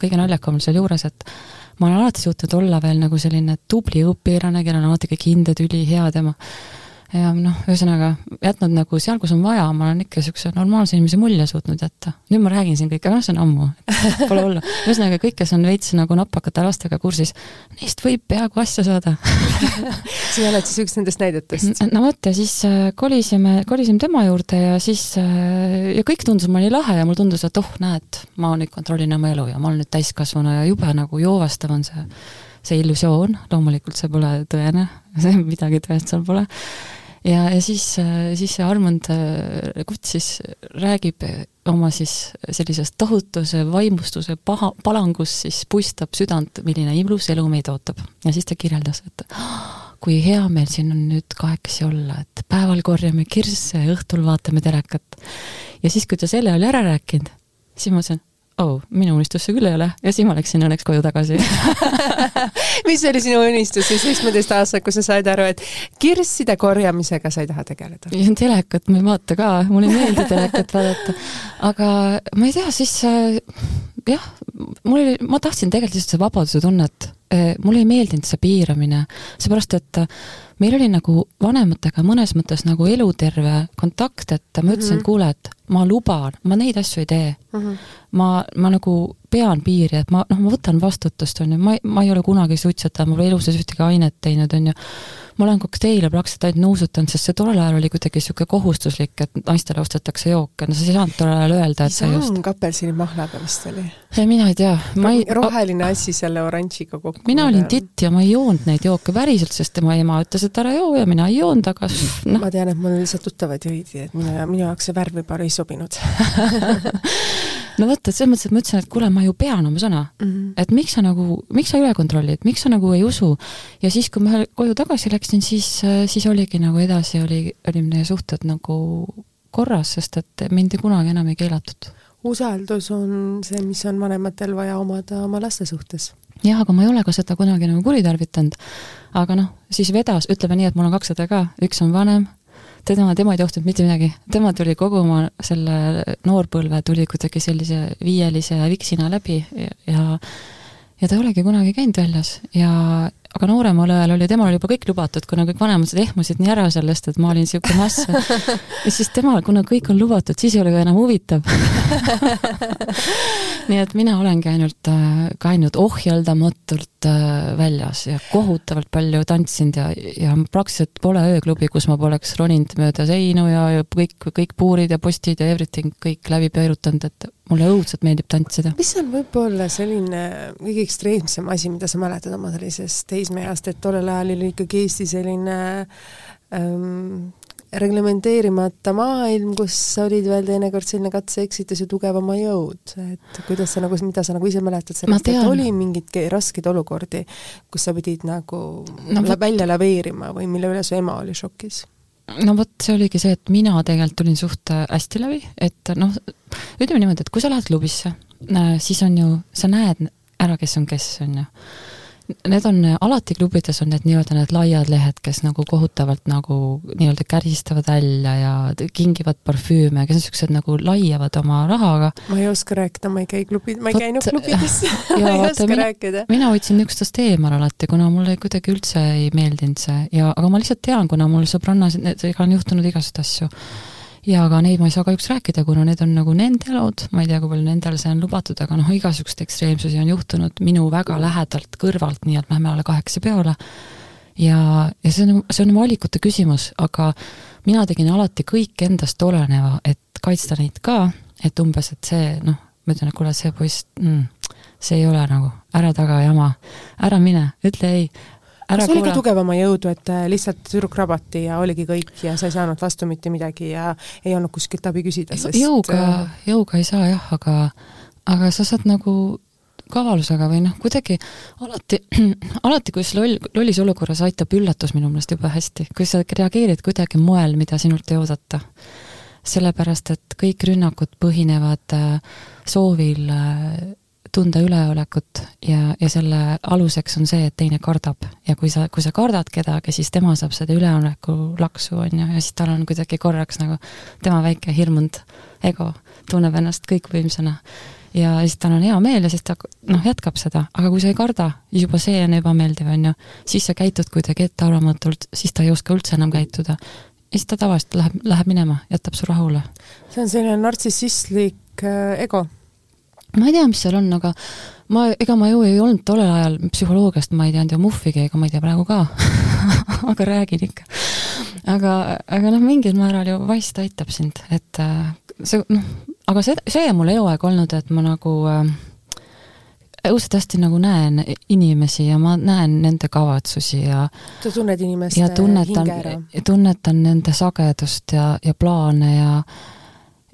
[SPEAKER 2] kõige naljakam sealjuures, et ma olen alati suutnud olla veel nagu selline tubli õpilane, kellel on alati kõik hinded ülihead ja ma ja noh, ühesõnaga jätnud nagu seal, kus on vaja, ma olen ikka niisuguse normaalse inimese mulje suutnud jätta. nüüd ma räägin siin kõike, aga noh, see on ammu, pole hullu. ühesõnaga, kõik, kes on veits nagu napakate lastega kursis, neist võib peaaegu asja saada
[SPEAKER 1] sina oled siis üks nendest näidetest?
[SPEAKER 2] no vot, ja siis äh, kolisime, kolisime tema juurde ja siis äh, ja kõik tundus mulle nii lahe ja mulle tundus, et oh, näed, ma nüüd kontrollin oma elu ja ma olen nüüd täiskasvanu ja jube nagu joovastav on see see illusioon, loomulikult see pole tõene, midagi tõest seal pole ja, ja siis, siis see Armand äh, Kutt siis räägib oma siis sellisest tohutuse vaimustuse paha, palangus siis puistab südant, milline ilus elu meid ootab. ja siis ta kirjeldas, et kui hea meil siin on nüüd kahekesi olla, et päeval korjame kirsse õhtul vaatame telekat. ja siis, kui ta selle oli ära rääkinud, siis ma mõtlesin, oh, minu unistus see küll ei ole ja siis ma läksin õnneks koju tagasi
[SPEAKER 1] mis oli sinu unistus siis seitsmeteistaastaselt, kui sa said aru, et kirsside korjamisega sa ei taha tegeleda?
[SPEAKER 2] telekat ma ei vaata ka, mulle ei meeldi telekat vaadata. aga ma ei tea, siis äh, jah, mul oli, ma tahtsin tegelikult lihtsalt seda vabaduse tunnet. Äh, mulle ei meeldinud see piiramine, seepärast et meil oli nagu vanematega mõnes mõttes nagu eluterve kontakt, et ma ütlesin mm, -hmm. et kuule, et ma luban, ma neid asju ei tee mm. -hmm. ma, ma nagu pean piiri, et ma, noh, ma võtan vastutust, on ju, ma, ma ei ole kunagi suitsetaja, ma pole elu sees ühtegi ainet teinud, on ju ma olen kokteile praktiliselt ainult nuusutanud, sest see tollel ajal oli kuidagi niisugune kohustuslik, et naistele ostetakse jooke, no sa ei saanud tollel ajal öelda, et sa
[SPEAKER 1] just sang apelsinimahlaga vist oli?
[SPEAKER 2] mina ei tea, ei
[SPEAKER 1] roheline asi selle oranžiga kokku.
[SPEAKER 2] mina olin titt ja ma ei joonud neid jooke päriselt, sest tema ema ütles, et ära joo ja mina ei joonud, aga
[SPEAKER 1] noh. ma tean, et mul lihtsalt tuttavad jõid, et minu, minu jaoks see värv võib-olla ei sobinud
[SPEAKER 2] no vot, et selles mõttes, et ma ütlesin, et kuule, ma ju pean oma sõna mm. -hmm. et miks sa nagu, miks sa üle kontrollid, miks sa nagu ei usu. ja siis, kui ma koju tagasi läksin, siis, siis oligi nagu edasi oli, oli meie suhted nagu korras, sest et mind kunagi enam ei keelatud.
[SPEAKER 1] usaldus on see, mis on vanematel vaja omada oma laste suhtes.
[SPEAKER 2] jah, aga ma ei ole ka seda kunagi nagu kuritarvitanud. aga noh, siis vedas, ütleme nii, et mul on kaks õde ka, üks on vanem tema, tema ei tohtinud mitte midagi, tema tuli kogu oma selle noorpõlve tuli kuidagi sellise viielise viksina läbi ja ja ta ei olegi kunagi käinud väljas. Ja aga nooremal ajal oli, temal oli juba kõik lubatud, kuna kõik vanemad ehmusid nii ära sellest, et ma olin niisugune mäss. ja siis temal, kuna kõik on lubatud, siis ei ole ka enam huvitav nii et mina olengi ainult, äh, ka ainult ohjeldamatult äh, väljas ja kohutavalt palju tantsinud ja, ja praktiliselt pole ööklubi, kus ma poleks roninud mööda seinu ja, ja kõik, kõik puurid ja postid ja everything kõik läbi pöörutanud, et mulle õudselt meeldib tantsida.
[SPEAKER 1] mis on võib-olla selline kõige ekstreemsem asi, mida sa mäletad oma sellisest teismeeast, et tollel ajal oli ikkagi Eesti selline ähm, reglementeerimata maailm, kus olid veel teinekord selline katse-eksitus ja tugevama jõud, et kuidas sa nagu, mida sa nagu ise mäletad sellest, et oli mingeid raskeid olukordi, kus sa pidid nagu no, võt... välja laveerima või mille üle su ema oli šokis?
[SPEAKER 2] no vot, see oligi see, et mina tegelikult tulin suht äh, hästi läbi, et noh, ütleme niimoodi, et kui sa lähed klubisse, äh, siis on ju, sa näed ära, kes on kes, on ju Need on, alati klubides on need nii-öelda need laiad lehed, kes nagu kohutavalt nagu nii-öelda käristavad välja ja kingivad parfüüme, kes on niisugused nagu laiavad oma rahaga.
[SPEAKER 1] ma ei oska rääkida, ma ei käi klubi, ma ei Võt, käinud klubides ma ei oska
[SPEAKER 2] mina,
[SPEAKER 1] rääkida.
[SPEAKER 2] mina hoidsin niisugustest eemal alati, kuna mulle kuidagi üldse ei meeldinud see ja, aga ma lihtsalt tean, kuna mul sõbrannas, on juhtunud igasuguseid asju ja aga neid ma ei saa kahjuks rääkida, kuna need on nagu nende elud, ma ei tea, kui palju nendel see on lubatud, aga noh, igasuguseid ekstreemsusi on juhtunud minu väga lähedalt kõrvalt, nii et Mähmeale kaheksa peole. ja, ja see on, see on valikute küsimus, aga mina tegin alati kõik endast oleneva, et kaitsta neid ka, et umbes, et see noh, ma ütlen, et kuule, see poiss mm,, see ei ole nagu, ära taga jama, ära mine, ütle ei,
[SPEAKER 1] kas oli ka tugevama jõudu, et äh, lihtsalt tüdruk rabati ja oligi kõik ja sa ei saanud vastu mitte midagi ja ei olnud kuskilt abi küsida,
[SPEAKER 2] sest jõuga, äh, jõuga ei saa jah, aga aga sa saad nagu kavalusega või noh, kuidagi alati, alati, kui loll, lollis olukorras aitab üllatus minu meelest jube hästi, kui sa reageerid kuidagi moel, mida sinult ei oodata. sellepärast, et kõik rünnakud põhinevad äh, soovil tunda üleolekut ja, ja selle aluseks on see, et teine kardab. ja kui sa, kui sa kardad kedagi, siis tema saab seda üleoleku laksu, on ju, ja siis tal on kuidagi korraks nagu tema väike hirmunud ego tunneb ennast kõikvõimsana. ja siis tal on hea meel ja siis ta noh, jätkab seda, aga kui sa ei karda, siis juba see on ebameeldiv, on ju. siis sa käitud kuidagi ettearvamatult, siis ta ei oska üldse enam käituda. ja siis ta tavaliselt läheb, läheb minema, jätab su rahule.
[SPEAKER 1] see on selline nartsissistlik äh, ego
[SPEAKER 2] ma ei tea, mis seal on, aga ma, ega ma ju ei olnud tollel ajal psühholoogiast, ma ei teadnud ju muhvigi, ega ma ei tea praegu ka aga räägin ikka. aga, aga noh, mingil määral ju vast aitab sind, et äh, see noh, aga see, see on mul eluaeg olnud, et ma nagu äh, õudselt hästi nagu näen inimesi ja ma näen nende kavatsusi ja
[SPEAKER 1] sa tunned inimeste ja tunnetan, hinge ära?
[SPEAKER 2] tunnetan nende sagedust ja, ja plaane ja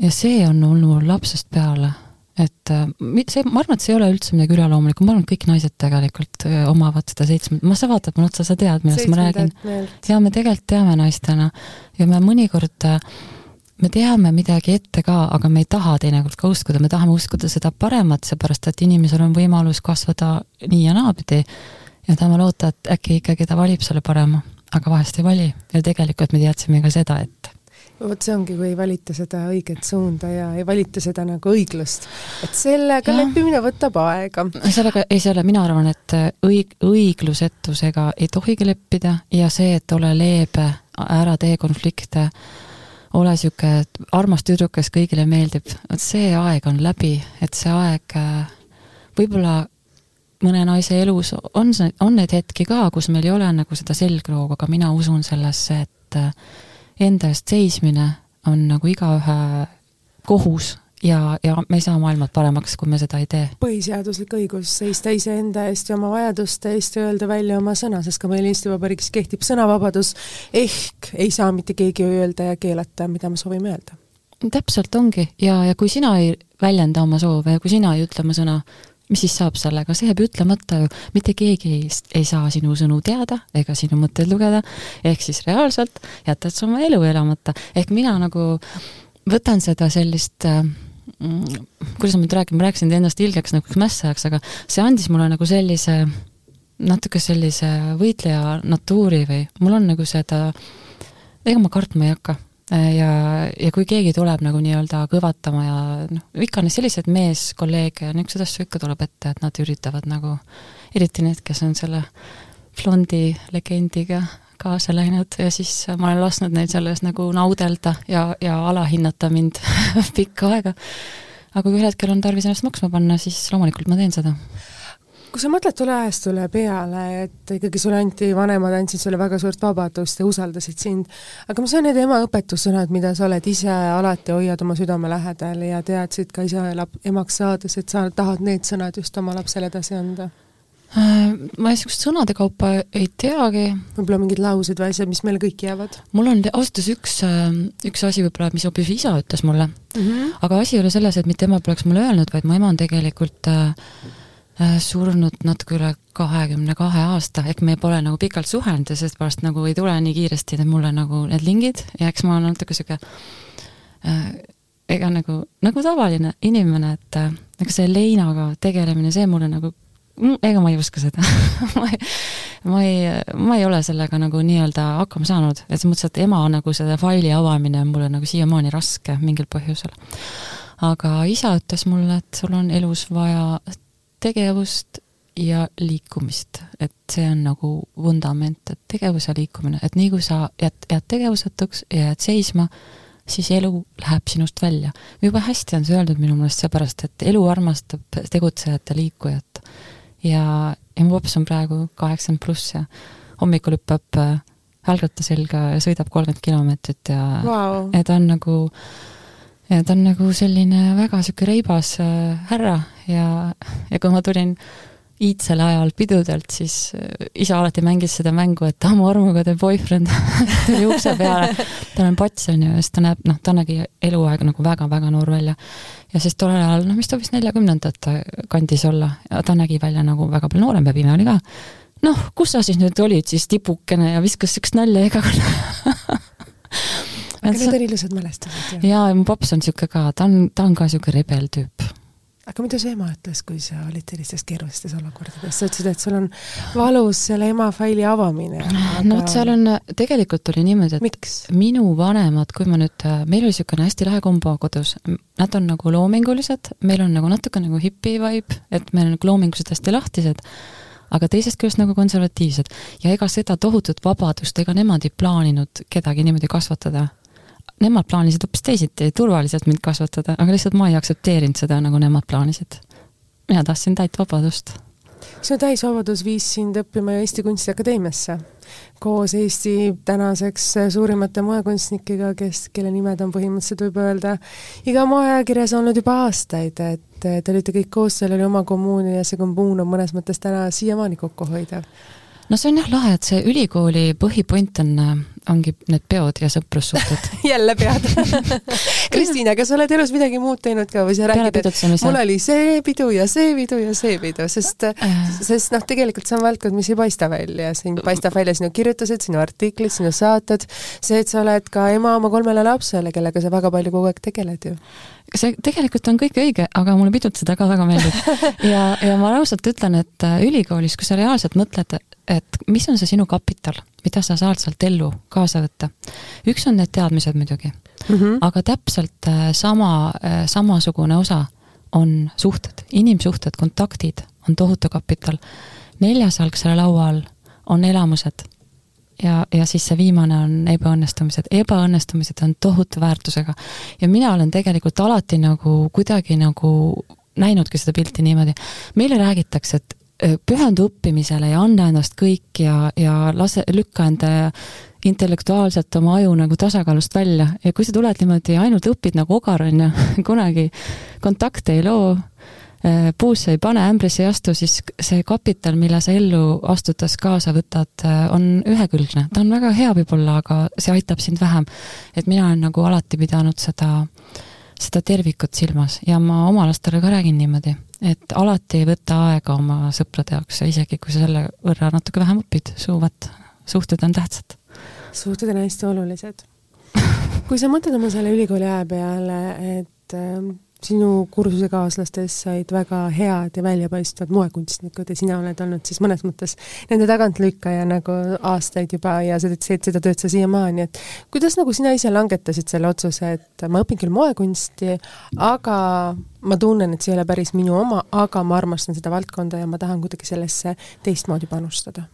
[SPEAKER 2] ja see on olnud mul lapsest peale et äh, see, ma arvan, et see ei ole üldse midagi üleloomulikku, ma arvan, et kõik naised tegelikult äh, omavad seda seitsme, ma, sa vaatad mulle otsa, sa tead, millest ma räägin. ja me tegelikult teame naistena ja me mõnikord äh, me teame midagi ette ka, aga me ei taha teinekord ka uskuda, me tahame uskuda seda paremat, seepärast et inimesel on võimalus kasvada nii ja naapidi. Ja tahame loota, et äkki ikkagi ta valib selle parema, aga vahest ei vali. Ja tegelikult me teadsime ka seda, et
[SPEAKER 1] vot see ongi, kui ei valita seda õiget suunda ja ei valita seda nagu õiglust. et sellega leppimine võtab aega.
[SPEAKER 2] sellega, ei selle, mina arvan, et õig-, õiglusetusega ei tohigi leppida ja see, et ole leebe, ära tee konflikte, ole niisugune armas tüdruk, kes kõigile meeldib, vot see aeg on läbi, et see aeg võib-olla mõne naise elus on see, on neid hetki ka, kus meil ei ole nagu seda selgroogu, aga mina usun sellesse, et enda eest seismine on nagu igaühe kohus ja, ja me ei saa maailma paremaks, kui me seda ei tee.
[SPEAKER 1] põhiseaduslik õigus seista iseenda eest ja oma vajaduste eest ja öelda välja oma sõna, sest ka meil Eesti Vabariigis kehtib sõnavabadus, ehk ei saa mitte keegi öelda ja keelata, mida me soovime öelda.
[SPEAKER 2] täpselt ongi ja, ja kui sina ei väljenda oma soove ja kui sina ei ütle oma sõna, mis siis saab sellega, see jääb ütlemata ju, mitte keegi ei, ei saa sinu sõnu teada ega sinu mõtteid lugeda, ehk siis reaalselt jätad sa oma elu elamata, ehk mina nagu võtan seda sellist äh, kuidas ma nüüd räägin, ma rääkisin ennast ilgeks nagu mässajaks, aga see andis mulle nagu sellise, natuke sellise võitleja natuuri või mul on nagu seda, ega ma kartma ei hakka ja, ja kui keegi tuleb nagu nii-öelda kõvatama ja noh, ikka selliseid meeskolleege ja niisuguseid asju ikka tuleb ette, et nad üritavad nagu, eriti need, kes on selle blondi legendiga kaasa läinud ja siis ma olen lasknud neil selles nagu naudelda ja, ja alahinnata mind pikka aega. aga kui ühel hetkel on tarvis ennast maksma panna, siis loomulikult ma teen seda
[SPEAKER 1] kui sa mõtled tolle ajastule peale, et ikkagi sulle anti, vanemad andsid sulle väga suurt vabadust ja usaldasid sind, aga mis on need ema õpetussõnad, mida sa oled ise alati, hoiad oma südame lähedal ja teadsid ka ise lap-, emaks saades, et sa tahad need sõnad just oma lapsele edasi anda?
[SPEAKER 2] Äh, ma niisugust sõnade kaupa ei teagi.
[SPEAKER 1] võib-olla mingid laused või asjad, mis meile kõik jäävad?
[SPEAKER 2] mul on ausalt öeldes üks, äh, üks asi võib-olla, mis hoopis isa ütles mulle mm. -hmm. aga asi ei ole selles, et mitte ema poleks mulle öelnud, vaid mu ema on tegelikult äh, äh, surnud natuke üle kahekümne kahe aasta, ehk me pole nagu pikalt suhelnud ja seepärast nagu ei tule nii kiiresti mulle nagu need lingid ja eks ma olen natuke sihuke äh, ega nagu, nagu tavaline inimene, et äh, ega see leinaga tegelemine, see mulle nagu Mm, ega ma ei oska seda ma ei, ma ei, ma ei ole sellega nagu nii-öelda hakkama saanud, et selles mõttes, et ema nagu selle faili avamine on mulle nagu siiamaani raske mingil põhjusel. aga isa ütles mulle, et sul on elus vaja tegevust ja liikumist, et see on nagu vundament, et tegevus ja liikumine, et nii kui sa jääd, jääd tegevusetuks ja jääd seisma, siis elu läheb sinust välja. jube hästi on see öeldud minu meelest seepärast, et elu armastab tegutsejat ja liikujat ja, ja mu laps on praegu kaheksakümmend pluss ja hommikul hüppab äh, jalgratta selga ja sõidab kolmkümmend kilomeetrit ja
[SPEAKER 1] wow.,
[SPEAKER 2] ja ta on nagu, ja ta on nagu selline väga sihuke reibas äh, härra ja, ja kui ma tulin iidsel ajal pidudelt, siis äh, isa alati mängis seda mängu, et mu armuga teeb boyfriend tuli ukse peale, tal on pats, on ju, ja siis ta näeb, noh, ta nägi eluaeg nagu väga-väga noor välja ja siis tollel ajal, noh, mis ta võis neljakümnendate kandis olla, ta nägi välja nagu väga palju noorem ja pime oli ka. noh, kus sa siis nüüd olid siis tibukene ja viskas siukest nalja iga kord
[SPEAKER 1] aga need on ilusad mälestused.
[SPEAKER 2] jaa, ja mu paps on siuke ka, ta on, ta on ka siuke rebel tüüp
[SPEAKER 1] aga mida su ema ütles, kui sa olid sellistes keerulistes olukordades, sa ütlesid, et sul on valus selle ema faili avamine
[SPEAKER 2] aga.... no vot, seal on, tegelikult oli niimoodi, et Miks? minu vanemad, kui ma nüüd, meil oli niisugune hästi lahe kombo kodus, nad on nagu loomingulised, meil on nagu natuke nagu hipi vibe, et meil on nagu loomingulised hästi lahtised, aga teisest küljest nagu konservatiivsed. ja ega seda tohutut vabadust, ega nemad ei plaaninud kedagi niimoodi kasvatada nemad plaanisid hoopis teisiti, turvaliselt mind kasvatada, aga lihtsalt ma ei aktsepteerinud seda, nagu nemad plaanisid. mina tahtsin täit vabadust.
[SPEAKER 1] sinu täisvabadus viis sind õppima Eesti Kunstiakadeemiasse koos Eesti tänaseks suurimate moekunstnikega, kes, kelle nimed on põhimõtteliselt, võib öelda, iga moeajakirjas olnud juba aastaid, et te olite kõik koos, seal oli oma kommuun ja see kommuun on mõnes mõttes täna siiamaani kokkuhoidev
[SPEAKER 2] no see on jah lahe, et see ülikooli põhipoint on, ongi need peod ja sõprussuhted.
[SPEAKER 1] Jälle pead. Kristiina, kas sa oled elus midagi muud teinud ka või sa räägid, et mul oli see pidu ja see pidu ja see pidu, sest äh. sest noh, tegelikult see on valdkond, mis ei paista välja, siin paistab välja sinu kirjutused, sinu artiklid, sinu saated, see, et sa oled ka ema oma kolmele lapsele, kellega sa väga palju kogu aeg tegeled ju.
[SPEAKER 2] See tegelikult on kõik õige, aga mulle pidutseda ka väga meeldib. ja, ja ma ausalt ütlen, et äh, ülikoolis, kui sa reaalselt mõtled, et mis on see sinu kapital, mida sa saad sealt ellu kaasa võtta. üks on need teadmised muidugi mm, -hmm. aga täpselt äh, sama, äh, samasugune osa on suhted, inimsuhted, kontaktid on tohutu kapital. neljas jalg selle laua all on elamused ja, ja siis see viimane on ebaõnnestumised. ebaõnnestumised on tohutu väärtusega. ja mina olen tegelikult alati nagu kuidagi nagu näinudki seda pilti niimoodi. meile räägitakse, et pühendu õppimisele ja anna endast kõik ja, ja lase, lükka enda intellektuaalselt oma aju nagu tasakaalust välja ja kui sa tuled niimoodi ainult õpid nagu ogar, on ju, kunagi kontakte ei loo, puusse ei pane, ämbrisse ei astu, siis see kapital, mille sa ellu astudes kaasa võtad, on ühekülgne. ta on väga hea võib-olla, aga see aitab sind vähem. et mina olen nagu alati pidanud seda, seda tervikut silmas ja ma oma lastele ka räägin niimoodi et alati ei võta aega oma sõprade jaoks ja isegi kui sa selle võrra natuke vähem õpid, suuvad, suhted on tähtsad.
[SPEAKER 1] suhted on hästi olulised. kui sa mõtled oma selle ülikooli aja peale, et ähm, sinu kursusekaaslastest said väga head ja väljapaistvad moekunstnikud ja sina oled olnud siis mõnes mõttes nende tagantlükkaja nagu aastaid juba ja sa teed seda tööd sa siiamaani, et kuidas nagu sina ise langetasid selle otsuse, et ma õpin küll moekunsti, aga ma tunnen, et see ei ole päris minu oma, aga ma armastan seda valdkonda ja ma tahan kuidagi sellesse teistmoodi panustada?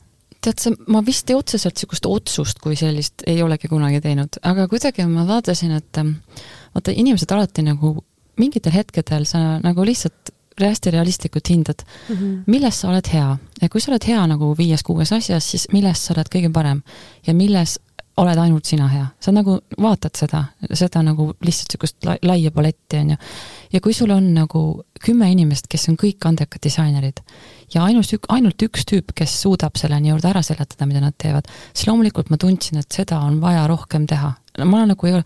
[SPEAKER 2] tead sa, ma vist otseselt niisugust otsust kui sellist ei olegi kunagi teinud, aga kuidagi ma vaatasin, et vaata, inimesed alati nagu mingitel hetkedel sa nagu lihtsalt hästi realistlikult hindad mm, -hmm. milles sa oled hea ja kui sa oled hea nagu viies-kuues asjas, siis milles sa oled kõige parem ja milles oled ainult sina hea, sa nagu vaatad seda, seda nagu lihtsalt niisugust la laia paletti, on ju. ja kui sul on nagu kümme inimest, kes on kõik andekad disainerid ja ainus, ainult üks tüüp, kes suudab selle nii-öelda ära seletada, mida nad teevad, siis loomulikult ma tundsin, et seda on vaja rohkem teha. ma nagu ei ole,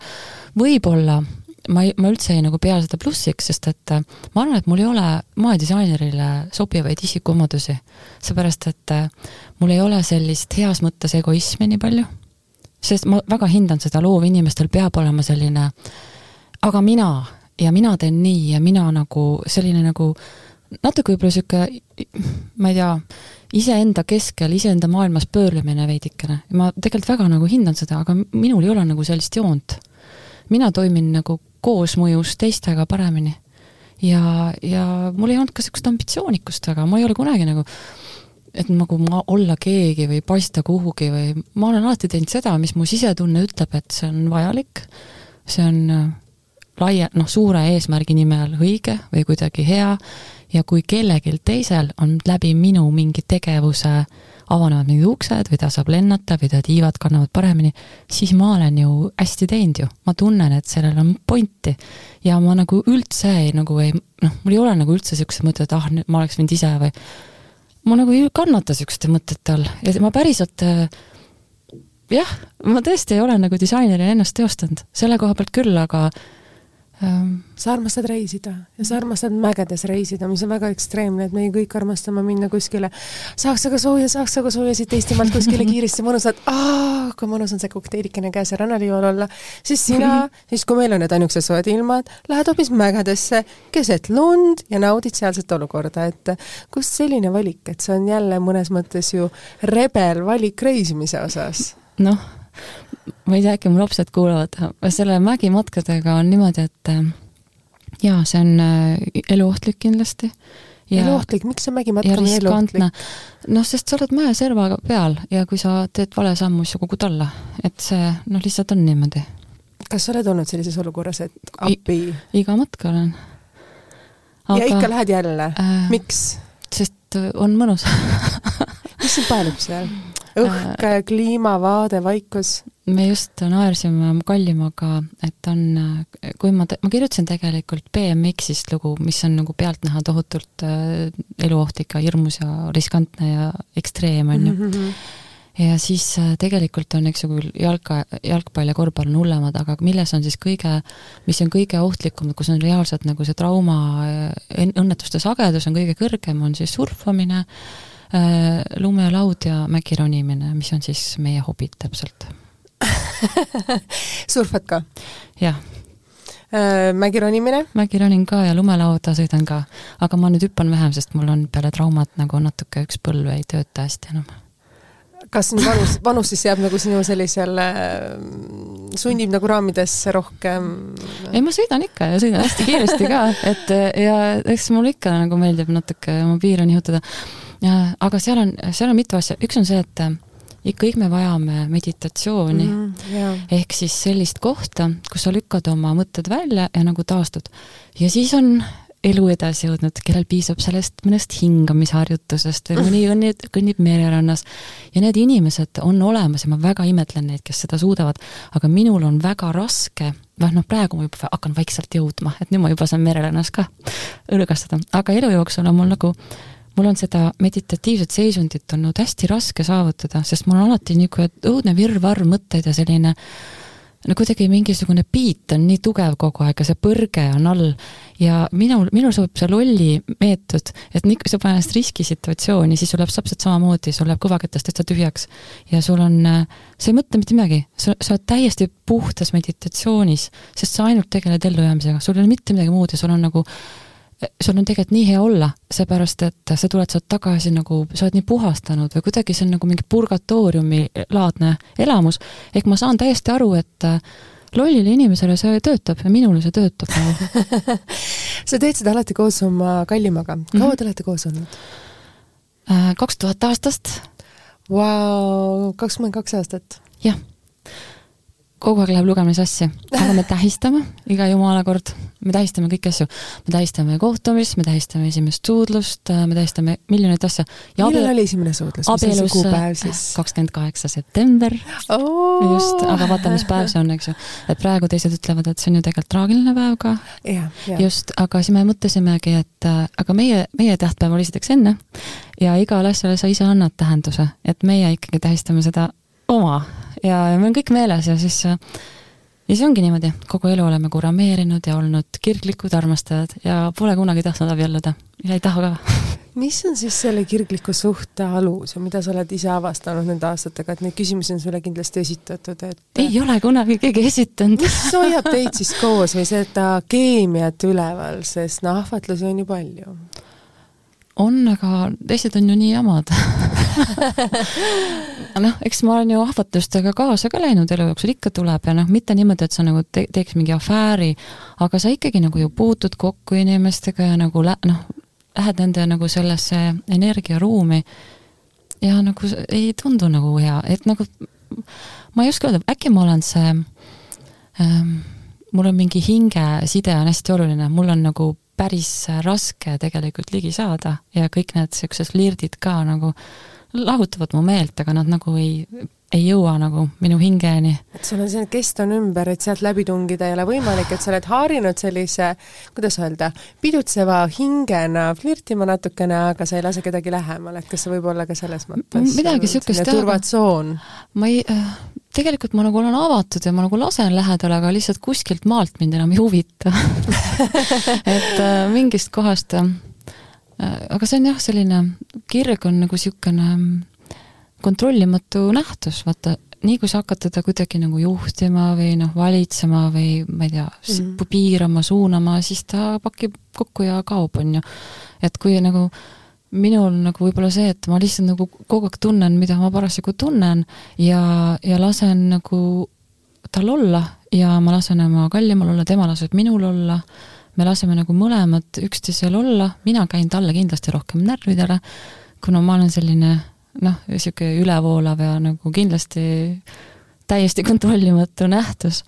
[SPEAKER 2] võib-olla ma ei, ma üldse ei nagu pea seda plussiks, sest et äh, ma arvan, et mul ei ole moedisainerile sobivaid isikuomadusi. seepärast, et äh, mul ei ole sellist heas mõttes egoismi nii palju, sest ma väga hindan seda, loovinimestel peab olema selline aga mina ja mina teen nii ja mina nagu selline nagu natuke võib-olla niisugune, ma ei tea, iseenda keskel, iseenda maailmas pöörlemine veidikene. ma tegelikult väga nagu hindan seda, aga minul ei ole nagu sellist joont. mina toimin nagu koosmõjus teistega paremini. ja, ja mul ei olnud ka niisugust ambitsioonikust väga, ma ei ole kunagi nagu et nagu ma olla keegi või paista kuhugi või ma olen alati teinud seda, mis mu sisetunne ütleb, et see on vajalik, see on äh, laia, noh, suure eesmärgi nimel õige või kuidagi hea. Ja kui kellelgi teisel on läbi minu mingi tegevuse avanevad mingid uksed või ta saab lennata või ta tiivad kannavad paremini, siis ma olen ju hästi teinud ju. ma tunnen, et sellel on pointi. ja ma nagu üldse ei, nagu ei, noh, mul ei ole nagu üldse niisugused mõtted, et ah, nüüd ma oleks võinud ise või ma nagu ei kannata niisuguste mõtete all ja ma päriselt jah, ma tõesti ei ole nagu disainerina ennast teostanud, selle koha pealt küll, aga
[SPEAKER 1] sa armastad reisida ja sa armastad mägedes reisida, mis on väga ekstreemne, et meie kõik armastame minna kuskile, saaks aga sooja, saaks aga sooja siit Eestimaalt kuskile kiiresti. Mõnusalt, kui mõnus on see kokteilikene käes ja rannaliival olla, siis sina, siis kui meil on need ainukesed soojad ilmad, lähed hoopis mägedesse keset lund ja naudid sealset olukorda, et kust selline valik, et see on jälle mõnes mõttes ju rebel valik reisimise osas?
[SPEAKER 2] noh ma ei tea, äkki mu lapsed kuulavad, selle mägimatkadega on niimoodi, et äh, jaa, see on äh, eluohtlik kindlasti.
[SPEAKER 1] eluohtlik, miks see mägimatk on eluohtlik?
[SPEAKER 2] noh, sest sa oled mäeserva peal ja kui sa teed vale sammu, siis sa kogud alla. et see noh, lihtsalt on niimoodi.
[SPEAKER 1] kas sa oled olnud sellises olukorras, et appi?
[SPEAKER 2] iga matk olen.
[SPEAKER 1] ja ikka lähed jälle äh,, miks?
[SPEAKER 2] sest on mõnus
[SPEAKER 1] mis sind paelub seal? Õhk, äh, kliimavaade, vaikus?
[SPEAKER 2] me just naersime Kallimaga, et on, kui ma, ma kirjutasin tegelikult BMX-ist lugu, mis on nagu pealtnäha tohutult äh, eluohtlik ja hirmus ja riskantne ja ekstreem, on ju mm. -hmm ja siis äh, tegelikult on, eks ju, küll jalka, jalgpall ja korvpall on hullemad, aga milles on siis kõige, mis on kõige ohtlikum, kus on reaalselt nagu see trauma, äh, õnnetuste sagedus on kõige kõrgem, on siis surfamine, lumelaud ja mägi ronimine, mis on siis meie hobid täpselt
[SPEAKER 1] surfad ka?
[SPEAKER 2] jah
[SPEAKER 1] äh,. mägironimine?
[SPEAKER 2] mägironin ka ja lumelauda sõidan ka, aga ma nüüd hüppan vähem, sest mul on peale traumat nagu natuke üks põlv ei tööta hästi enam
[SPEAKER 1] kas vanus, vanus siis jääb nagu sinu sellisele, sunnib nagu raamidesse rohkem?
[SPEAKER 2] ei, ma sõidan ikka ja sõidan hästi kiiresti ka, et ja eks mulle ikka nagu meeldib natuke oma piire nihutada. Aga seal on, seal on mitu asja, üks on see, et ja kõik me vajame meditatsiooni mm. -hmm, yeah. ehk siis sellist kohta, kus sa lükkad oma mõtted välja ja nagu taastud. ja siis on elu edasi jõudnud, kellel piisab sellest mõnest hingamisharjutusest või mõni õnnib, kõnnib mererannas. ja need inimesed on olemas ja ma väga imetlen neid, kes seda suudavad, aga minul on väga raske, noh, noh praegu ma juba hakkan vaikselt jõudma, et nüüd ma juba saan mererannas ka õrgastada, aga elu jooksul on mul nagu mul on seda meditatiivset seisundit olnud hästi raske saavutada, sest mul on alati niisugune õudne virvarr mõtteid ja selline no kuidagi mingisugune beat on nii tugev kogu aeg ja see põrge on all. Ja minul, minul sobib see lolli meetod, et nii, kui sa paned ennast riskisituatsiooni, siis sul läheb täpselt samamoodi, sul läheb kõvaketast täitsa tühjaks. ja sul on, sa ei mõtle mitte midagi, sa, sa oled täiesti puhtas meditatsioonis, sest sa ainult tegeled ellujäämisega, sul ei ole mitte midagi muud ja sul on nagu sul on tegelikult nii hea olla, seepärast et sa tuled sealt tagasi nagu, sa oled nii puhastanud või kuidagi see on nagu mingi purgatooriumi laadne elamus, ehk ma saan täiesti aru, et äh, lollile inimesele see töötab ja minule see töötab nagu
[SPEAKER 1] sa teed seda alati koos oma kallimaga, kaua mm -hmm. te olete koos olnud?
[SPEAKER 2] Äh, kaks tuhat aastast.
[SPEAKER 1] Vau, kakskümmend kaks aastat?
[SPEAKER 2] jah kogu aeg läheb lugemine sassi, aga me tähistame iga jumala kord, me tähistame kõiki asju. me tähistame kohtumist, me tähistame esimest suudlust, me tähistame miljoneid asju.
[SPEAKER 1] millal oli esimene suudlus, mis on see kuupäev siis?
[SPEAKER 2] kakskümmend kaheksa september
[SPEAKER 1] oh..
[SPEAKER 2] just, aga vaata, mis päev see on, eks ju. et praegu teised ütlevad, et see on ju tegelikult traagiline päev ka. just, aga siis me mõtlesimegi, et äh, aga meie, meie tähtpäev oli esiteks enne ja igale asjale sa ise annad tähenduse, et meie ikkagi tähistame seda oma ja, ja meil on kõik meeles ja siis ja siis ongi niimoodi, kogu elu oleme kurameerinud ja olnud kirglikud armastajad ja pole kunagi tahtnud abielluda. Ja ei taha ka.
[SPEAKER 1] mis on siis selle kirgliku suhte alus ja mida sa oled ise avastanud nende aastatega, et neid küsimusi on sulle kindlasti esitatud, et
[SPEAKER 2] ei ole kunagi keegi esitanud.
[SPEAKER 1] Mis hoiab teid siis koos või seda keemiat üleval, sest noh, ahvatlusi on ju palju.
[SPEAKER 2] On, aga teised on ju nii jamad noh, eks ma olen ju ahvatlustega kaasa ka läinud elu jooksul, ikka tuleb ja noh, mitte niimoodi, et sa nagu te teeks mingi afääri, aga sa ikkagi nagu ju puutud kokku inimestega ja nagu lä-, noh, lähed nende nagu sellesse energiaruumi ja nagu ei tundu nagu hea, et nagu ma ei oska öelda, äkki ma olen see ähm, mul on mingi hingeside on hästi oluline, mul on nagu päris raske tegelikult ligi saada ja kõik need niisugused flirdid ka nagu lahutavad mu meelt, aga nad nagu ei, ei jõua nagu minu hingeni.
[SPEAKER 1] et sul on selline kest on ümber, et sealt läbi tungida ei ole võimalik, et sa oled harjunud sellise, kuidas öelda, pidutseva hingena flirtima natukene, aga sa ei lase kedagi lähemale, et kas see võib olla ka selles mõttes
[SPEAKER 2] midagi niisugust
[SPEAKER 1] jah. turvatsoon?
[SPEAKER 2] ma ei äh,, tegelikult ma nagu olen avatud ja ma nagu lasen lähedale, aga lihtsalt kuskilt maalt mind enam ei huvita et äh, mingist kohast äh, aga see on jah, selline, kirg on nagu niisugune mm, kontrollimatu nähtus, vaata, nii kui sa hakkad teda kuidagi nagu juhtima või noh, valitsema või ma ei tea mm, -hmm. piirama, suunama, siis ta pakib kokku ja kaob, on ju. et kui nagu äh, minul nagu võib-olla see, et ma lihtsalt nagu kogu aeg tunnen, mida ma parasjagu tunnen ja, ja lasen nagu tal olla ja ma lasen oma kallimal olla, tema laseb minul olla, me laseme nagu mõlemad üksteisel olla, mina käin talle kindlasti rohkem närvidele, kuna ma olen selline noh, niisugune ülevoolav ja nagu kindlasti täiesti kontrollimatu nähtus.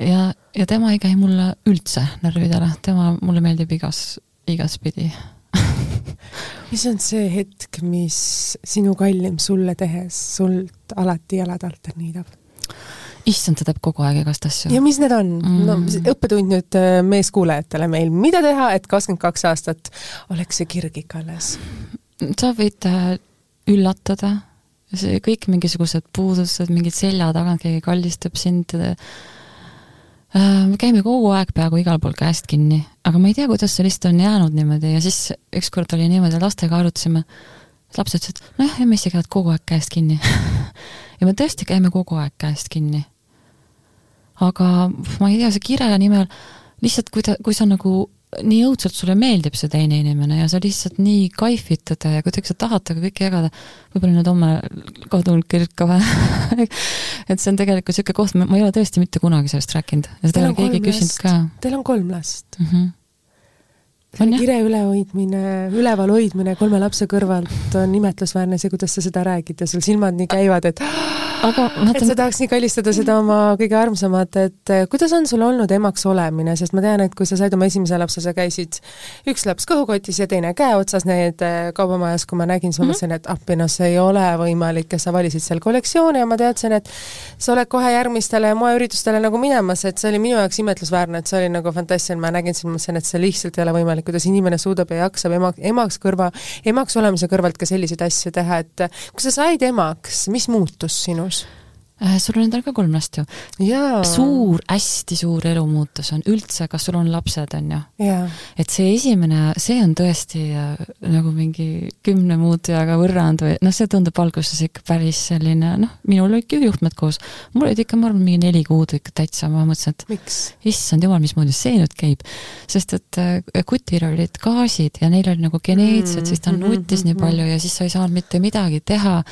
[SPEAKER 2] ja, ja tema ei käi mulle üldse närvidele, tema mulle meeldib igas, igaspidi
[SPEAKER 1] mis on see hetk, mis sinu kallim sulle tehes sult alati jalad alt niidab?
[SPEAKER 2] Issand, ta teeb kogu aeg igast asju.
[SPEAKER 1] ja mis need on mm.? no õppetund nüüd äh, meeskuulajatele meil, mida teha, et kakskümmend kaks aastat oleks see kirg ikka alles?
[SPEAKER 2] sa võid äh, üllatada, see kõik mingisugused puudused, mingid selja tagant keegi kallistab sind, Äh, me käime kogu aeg peaaegu igal pool käest kinni, aga ma ei tea, kuidas see lihtsalt on jäänud niimoodi ja siis ükskord oli niimoodi, lastega arutasime, lapsed ütlesid, nojah, emmisse käivad kogu aeg käest kinni ja me tõesti käime kogu aeg käest kinni. Aga ma ei tea, see kire nimel, lihtsalt kui ta, kui sa nagu nii õudselt sulle meeldib see teine inimene ja sa lihtsalt nii kaifid teda ja kuidagi sa tahad temaga kõike jagada, võib-olla nüüd homme kadunud kirk ka või et see on tegelikult niisugune koht, ma ei ole tõesti mitte kunagi sellest rääkinud ja seda ei ole keegi küsinud ka.
[SPEAKER 1] Teil on kolm last mm? -hmm kire ülehoidmine, üleval hoidmine kolme lapse kõrvalt on imetlusväärne, see, kuidas sa seda räägid ja sul silmad nii käivad, et aga vaata... et sa tahaks nii kallistada seda oma kõige armsamat, et eh, kuidas on sul olnud emaks olemine, sest ma tean, et kui sa said oma esimese lapse, sa käisid üks laps kõhukotis ja teine käe otsas need eh, kaubamajas, kui ma nägin, siis ma mhm. mõtlesin, et appi, noh, see ei ole võimalik ja sa valisid seal kollektsioone ja ma teadsin, et sa oled kohe järgmistele moeüritustele nagu minemas, et see oli minu jaoks imetlusväärne, et see oli nagu fantastiline, ma nägin sind, mõtlesin, et see lihtsalt ei ole võimalik kuidas inimene suudab ja jaksab ema, emaks kõrva, emaks olemise kõrvalt ka selliseid asju teha, et kui sa said emaks, mis muutus sinus?
[SPEAKER 2] Äh, sul on endal ka kolm last ju. suur, hästi suur elumuutus on üldse, kas sul on lapsed, on ju. et see esimene, see on tõesti äh, nagu mingi kümne muutujaga võrrand või noh, see tundub alguses ikka päris selline noh, minul olid ju juhtmed koos, mul olid ikka, ma arvan, mingi neli kuud ikka täitsa, ma mõtlesin, et issand jumal, mismoodi see nüüd käib. sest et äh, kutil olid gaasid ja neil oli nagu geneetiliselt mm, -hmm. siis ta nutis mm -hmm. nii palju ja siis sa ei saanud mitte midagi teha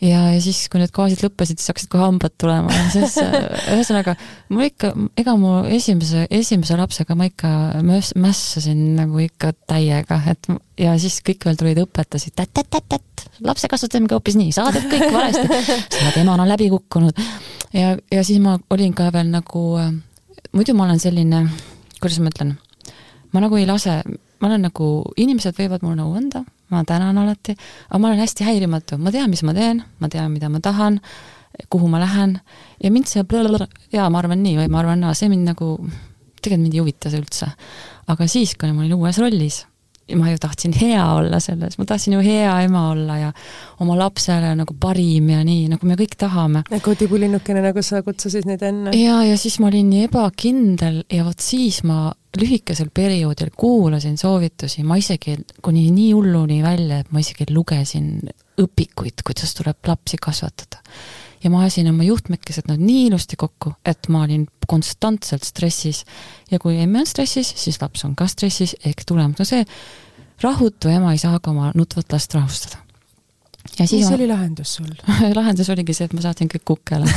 [SPEAKER 2] ja, ja siis, kui need gaasid lõppesid, siis hakkasid kohe hambad tulema, siis äh, ühesõnaga, ma ikka, ega mu esimese, esimese lapsega ma ikka möss-, mässasin nagu ikka täiega, et ja siis kõik veel tulid, õpetasid tä-tä-tä-tä, lapse kasvatamisega hoopis nii, sa teed kõik valesti, sa oled emana läbi kukkunud. ja, ja siis ma olin ka veel nagu, muidu ma olen selline, kuidas ma ütlen, ma nagu ei lase, ma olen nagu, inimesed võivad mulle nõu anda, ma tänan alati, aga ma olen hästi häirimatu, ma tean, mis ma teen, ma tean, mida ma tahan, kuhu ma lähen. Ja mind see jaa, ma arvan nii. Või ma arvan naa, see mind nagu, tegelikult mind ei huvita see üldse. aga siis, kui ma olin uues rollis, ma ju tahtsin hea olla selles, ma tahtsin ju hea ema olla ja oma lapsele nagu parim ja nii, nagu me kõik tahame.
[SPEAKER 1] kotipulinukene, nagu sa kutsusid neid enne.
[SPEAKER 2] ja, ja siis ma olin nii ebakindel ja vot siis ma lühikesel perioodil kuulasin soovitusi, ma isegi kuni nii hulluni välja, et ma isegi lugesin õpikuid, kuidas tuleb lapsi kasvatada. Ja ma ajasin oma juhtmekesed nad nii ilusti kokku, et ma olin konstantselt stressis. ja kui emme on stressis, siis laps on ka stressis, ehk tulemus on see, rahutu ema ei saa ka oma nutvat last rahustada
[SPEAKER 1] ja siis mis oli lahendus sul
[SPEAKER 2] lahendus oligi see, et ma saatsin kõik kukele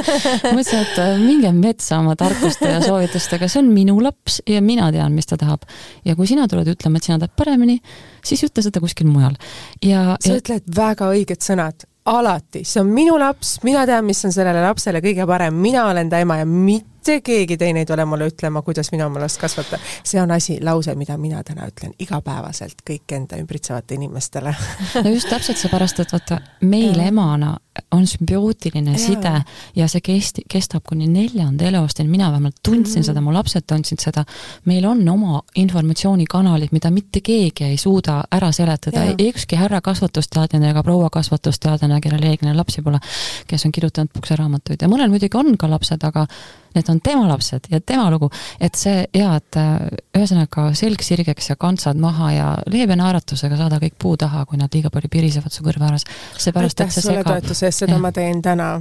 [SPEAKER 2] mõtlesin, et äh, minge metsa oma tarkuste ja soovitustega, see on minu laps ja mina tean, mis ta tahab. ja kui sina tuled ütlema, et sina tead paremini, siis ütle seda kuskil mujal. ja
[SPEAKER 1] sa ja... ütled väga õiged sõnad, alati, see on minu laps, mina tean, mis on sellele lapsele kõige parem, mina olen ta ema ja mitte mitte keegi teine ei tule mulle ütlema, kuidas mina oma last kasvatan. see on asi, lause, mida mina täna ütlen igapäevaselt kõik enda ümbritsevate inimestele.
[SPEAKER 2] No just täpselt seepärast, et vaata, meil emana on sümbiootiline ja. side ja see kesti, kestab kuni neljanda eluaastani, mina vähemalt tundsin mm -hmm. seda, mu lapsed tundsid seda, meil on oma informatsioonikanalid, mida mitte keegi ei suuda ära seletada, ükski härra kasvatusteadlane ega proua kasvatusteadlane, kellel reeglina lapsi pole, kes on kirjutanud pukseraamatuid ja mõnel muidugi on ka lapsed, aga need on tema lapsed ja tema lugu, et see ja, et äh, ühesõnaga selg sirgeks ja kantsad maha ja leebe naeratusega saada kõik puu taha, kui nad liiga palju pirisevad su kõrva ääres. see segab.
[SPEAKER 1] toetuse eest, seda ja. ma teen täna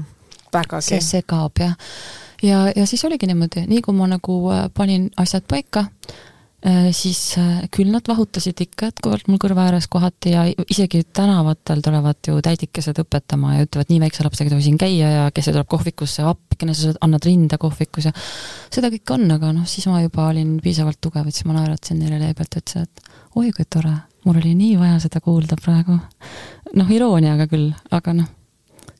[SPEAKER 1] vägagi.
[SPEAKER 2] see segab jah. ja, ja, ja siis oligi niimoodi, nii kui ma nagu äh, panin asjad paika, siis äh, küll nad vahutasid ikka jätkuvalt mul kõrva ääres kohati ja isegi tänavatel tulevad ju täidikesed õpetama ja ütlevad, nii väikse lapsega tohi siin käia ja kes tuleb kohvikusse, appikene, sa annad rinda kohvikus ja seda kõike on, aga noh, siis ma juba olin piisavalt tugev, et siis ma naeratasin neile leebelt, ütlesin, et oi kui tore, mul oli nii vaja seda kuulda praegu. noh, irooniaga küll, aga noh,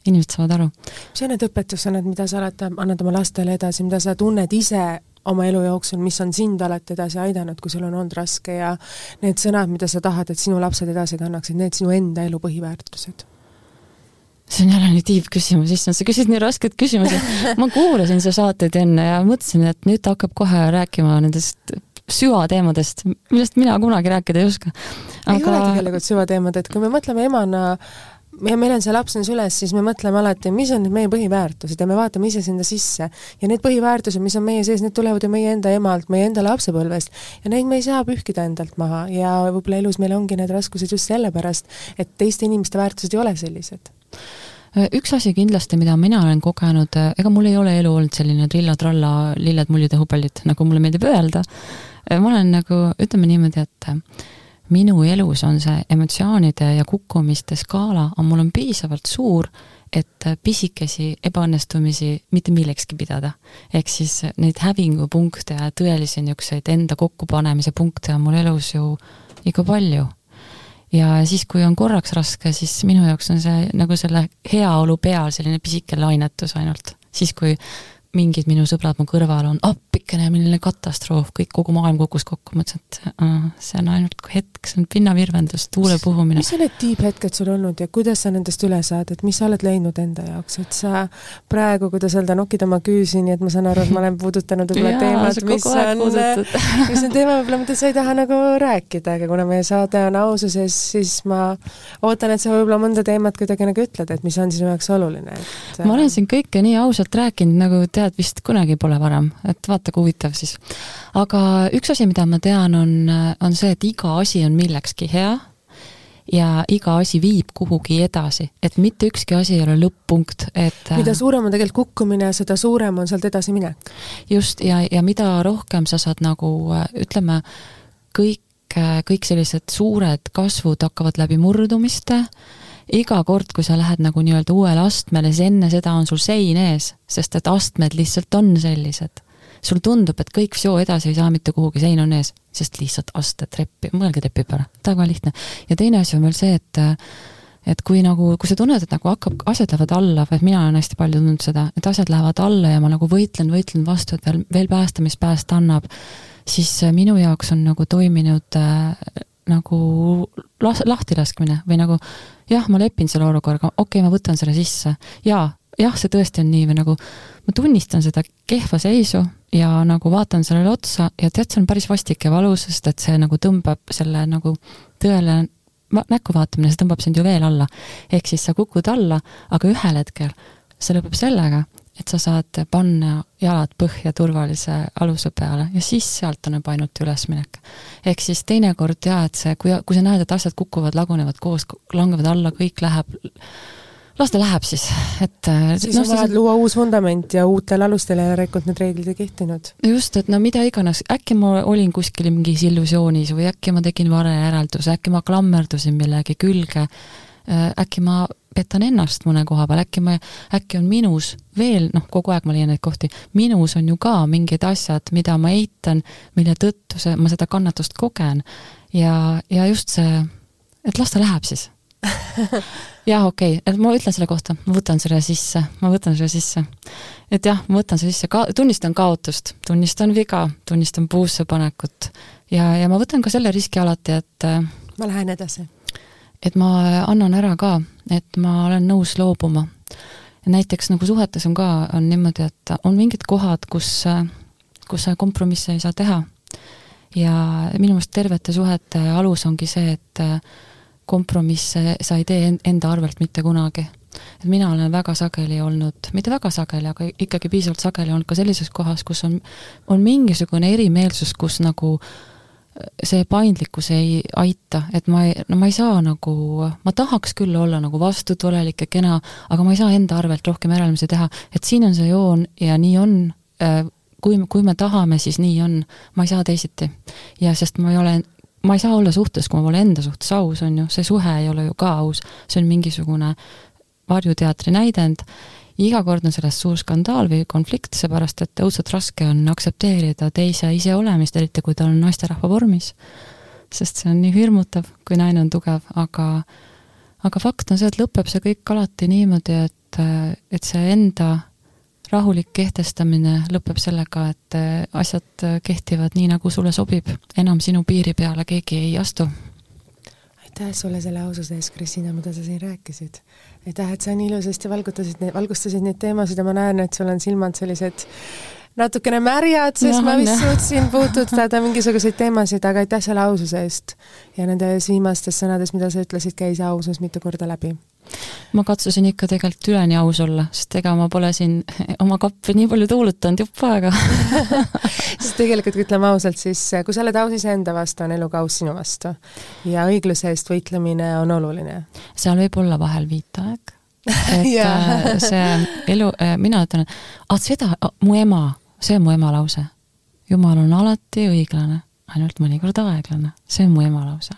[SPEAKER 2] inimesed saavad aru.
[SPEAKER 1] mis on need õpetussõnad, mida sa oled, annad oma lastele edasi, mida sa tunned ise oma elu jooksul, mis on sind alati edasi aidanud, kui sul on olnud raske ja need sõnad, mida sa tahad, et sinu lapsed edasi kannaksid, need sinu enda elu põhiväärtused?
[SPEAKER 2] see on jälle nii tiibküsimus, issand, sa küsid nii raskeid küsimusi. ma kuulasin su saateid enne ja mõtlesin, et nüüd ta hakkab kohe rääkima nendest süvateemadest, millest mina kunagi rääkida ei oska.
[SPEAKER 1] Aga... ei ole tegelikult süvateemad, et kui me mõtleme emana ja meil on see laps on süles, siis me mõtleme alati, mis on need meie põhiväärtused ja me vaatame ise sinna sisse. ja need põhiväärtused, mis on meie sees, need tulevad ju meie enda emalt, meie enda lapsepõlvest ja neid me ei saa pühkida endalt maha ja võib-olla elus meil ongi need raskused just sellepärast, et teiste inimeste väärtused ei ole sellised
[SPEAKER 2] üks asi kindlasti, mida mina olen kogenud, ega mul ei ole elu olnud selline trilla-tralla lilled, mullid ja hubelid, nagu mulle meeldib öelda. ma olen nagu, ütleme niimoodi, et minu elus on see emotsioonide ja kukkumiste skaala, on mul on piisavalt suur, et pisikesi ebaõnnestumisi mitte millekski pidada. ehk siis neid hävingupunkte ja tõelisi niisuguseid enda kokkupanemise punkte on mul elus ju ikka palju. ja siis, kui on korraks raske, siis minu jaoks on see nagu selle heaolu peal selline pisike lainetus ainult. siis, kui mingid minu sõbrad mu kõrval on appikene, milline katastroof, kõik, kogu maailm kukkus kokku, mõtlesin, et uh, see on ainult hetk, see on pinnavirvendus, tuule puhumine.
[SPEAKER 1] mis on need tiibhetked sul olnud ja kuidas sa nendest üle saad, et mis sa oled leidnud enda jaoks, et sa praegu, kuidas öelda, nokid oma küüsi, nii et ma saan aru, et ma olen puudutanud võib-olla teemad, mis on, mis on teema võib-olla, mida sa ei taha nagu rääkida, aga kuna meie saade on aususes, siis ma ootan, et sa võib-olla mõnda teemat kuidagi nagu ütled, et mis on sinu jaoks oluline, et
[SPEAKER 2] ma olen siin kõike nii ausalt rääkinud, nagu tead, vist kunagi pole varem, et vaata kui huvitav siis. aga üks asi, mida ma tean, on, on see, et iga asi on millekski hea ja iga asi viib kuhugi edasi, et mitte ükski asi ei ole lõpp-punkt, et
[SPEAKER 1] mida suurem on tegelikult kukkumine, seda suurem on sealt edasiminek.
[SPEAKER 2] just, ja, ja mida rohkem sa saad nagu ütleme, kõik, kõik sellised suured kasvud hakkavad läbi murdumiste, iga kord, kui sa lähed nagu nii-öelda uuele astmele, siis enne seda on sul sein ees, sest et astmed lihtsalt on sellised. Sul tundub, et kõik soo edasi ei saa mitte kuhugi, sein on ees, sest lihtsalt aste treppi, mõelge trepi peale, väga lihtne. ja teine asi on veel see, et et kui nagu, kui sa tunned, et nagu hakkab, asjad lähevad alla, või mina olen hästi palju tundnud seda, et asjad lähevad alla ja ma nagu võitlen, võitlen vastu, et veel, veel päästa, mis päästa annab, siis äh, minu jaoks on nagu toiminud äh, nagu las-, lahtilaskmine või nagu jah, ma lepin selle olukorraga, okei okay,, ma võtan selle sisse. jaa, jah, see tõesti on nii või nagu ma tunnistan seda kehva seisu ja nagu vaatan sellele otsa ja tead, see on päris vastik ja valus, sest et see nagu tõmbab selle nagu tõele näkku vaatamine, see tõmbab sind ju veel alla. ehk siis sa kukud alla, aga ühel hetkel see lõpeb sellega, et sa saad panna jalad põhja turvalise aluse peale ja siis sealt on juba ainult ülesminek. ehk siis teinekord jaa, et see, kui, kui sa näed, et asjad kukuvad, lagunevad koos, langevad alla, kõik läheb las ta läheb siis, et
[SPEAKER 1] äh, siis no, on vaja luua uus vundament ja uutel alustel järelikult need reeglid ei kehtinud.
[SPEAKER 2] just, et no mida iganes, äkki ma olin kuskil mingis illusioonis või äkki ma tegin vale järelduse, äkki ma klammerdusin millegi külge, äh, äkki ma petan ennast mõne koha peal, äkki ma, äkki on minus veel, noh, kogu aeg ma leian neid kohti, minus on ju ka mingid asjad, mida ma eitan, mille tõttu see, ma seda kannatust kogen ja, ja just see, et las ta läheb siis jah, okei okay., et ma ütlen selle kohta, ma võtan selle sisse, ma võtan selle sisse. et jah, ma võtan selle sisse, ka-, tunnistan kaotust, tunnistan viga, tunnistan puusse panekut ja, ja ma võtan ka selle riski alati, et äh,
[SPEAKER 1] ma lähen edasi.
[SPEAKER 2] et ma annan ära ka, et ma olen nõus loobuma. näiteks nagu suhetes on ka, on niimoodi, et on mingid kohad, kus, kus sa kompromisse ei saa teha. ja minu meelest tervete suhete alus ongi see, et kompromisse sa ei tee enda arvelt mitte kunagi. et mina olen väga sageli olnud, mitte väga sageli, aga ikkagi piisavalt sageli olnud ka sellises kohas, kus on, on mingisugune erimeelsus, kus nagu äh, see paindlikkus ei aita, et ma ei, no ma ei saa nagu, ma tahaks küll olla nagu vastutulelik ja kena, aga ma ei saa enda arvelt rohkem järelmisi teha, et siin on see joon ja nii on, äh, kui, kui me tahame, siis nii on, ma ei saa teisiti. ja sest ma ei ole ma ei saa olla suhtes, kui ma pole enda suhtes aus, on ju, see suhe ei ole ju ka aus, see on mingisugune varjuteatri näidend, iga kord on sellest suur skandaal või konflikt, seepärast et õudselt raske on aktsepteerida teise iseolemist, eriti kui ta on naisterahva vormis. sest see on nii hirmutav, kui naine on tugev, aga aga fakt on see, et lõpeb see kõik alati niimoodi, et, et see enda rahulik kehtestamine lõpeb sellega, et äh, asjad äh, kehtivad nii, nagu sulle sobib. enam sinu piiri peale keegi ei astu.
[SPEAKER 1] aitäh sulle selle aususe eest, Kristina, mida sa siin rääkisid. aitäh, et sa nii ilusasti valgutasid, valgustasid neid teemasid ja ma näen, et sul on silmad sellised natukene märjad, sest ja, ma vist suutsin puudutada mingisuguseid teemasid, aga aitäh selle aususe eest. ja nendes viimastes sõnades, mida sa ütlesid, käis ausus mitu korda läbi
[SPEAKER 2] ma katsusin ikka tegelikult üleni aus olla, sest ega ma pole siin oma kappi nii palju tuulutanud jupp aega
[SPEAKER 1] sest tegelikult ütleme ausalt, siis kui sa oled aus iseenda vastu, on elu ka aus sinu vastu. ja õigluse eest võitlemine on oluline.
[SPEAKER 2] seal võib olla vahel viitaeg, et äh, see elu, äh, mina ütlen, et seda, mu ema, see on mu ema lause. jumal on alati õiglane, ainult mõnikord aeglane, see on mu ema lause.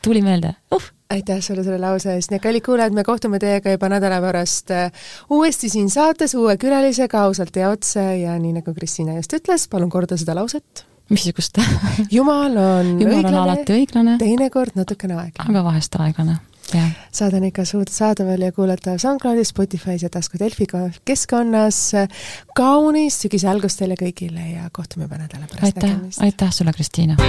[SPEAKER 2] tuli meelde uh!?
[SPEAKER 1] Aitäh sulle selle lause eest, et kallid kuulajad, me kohtume teiega juba nädala pärast äh, uuesti siin saates uue külalisega ausalt ja otse ja nii nagu Kristina just ütles, palun korda seda lauset.
[SPEAKER 2] missugust
[SPEAKER 1] jumal on
[SPEAKER 2] jumal õiglane, on alati õiglane.
[SPEAKER 1] teinekord natukene aeglane.
[SPEAKER 2] aga vahest aeglane, jah.
[SPEAKER 1] saade on ikka suud-, saadaval ja kuulatav SoundCloudis, Spotify's ja tasku Delfi keskkonnas. kaunist sügise algust teile kõigile ja kohtume juba nädala pärast.
[SPEAKER 2] aitäh, aitäh sulle, Kristiina!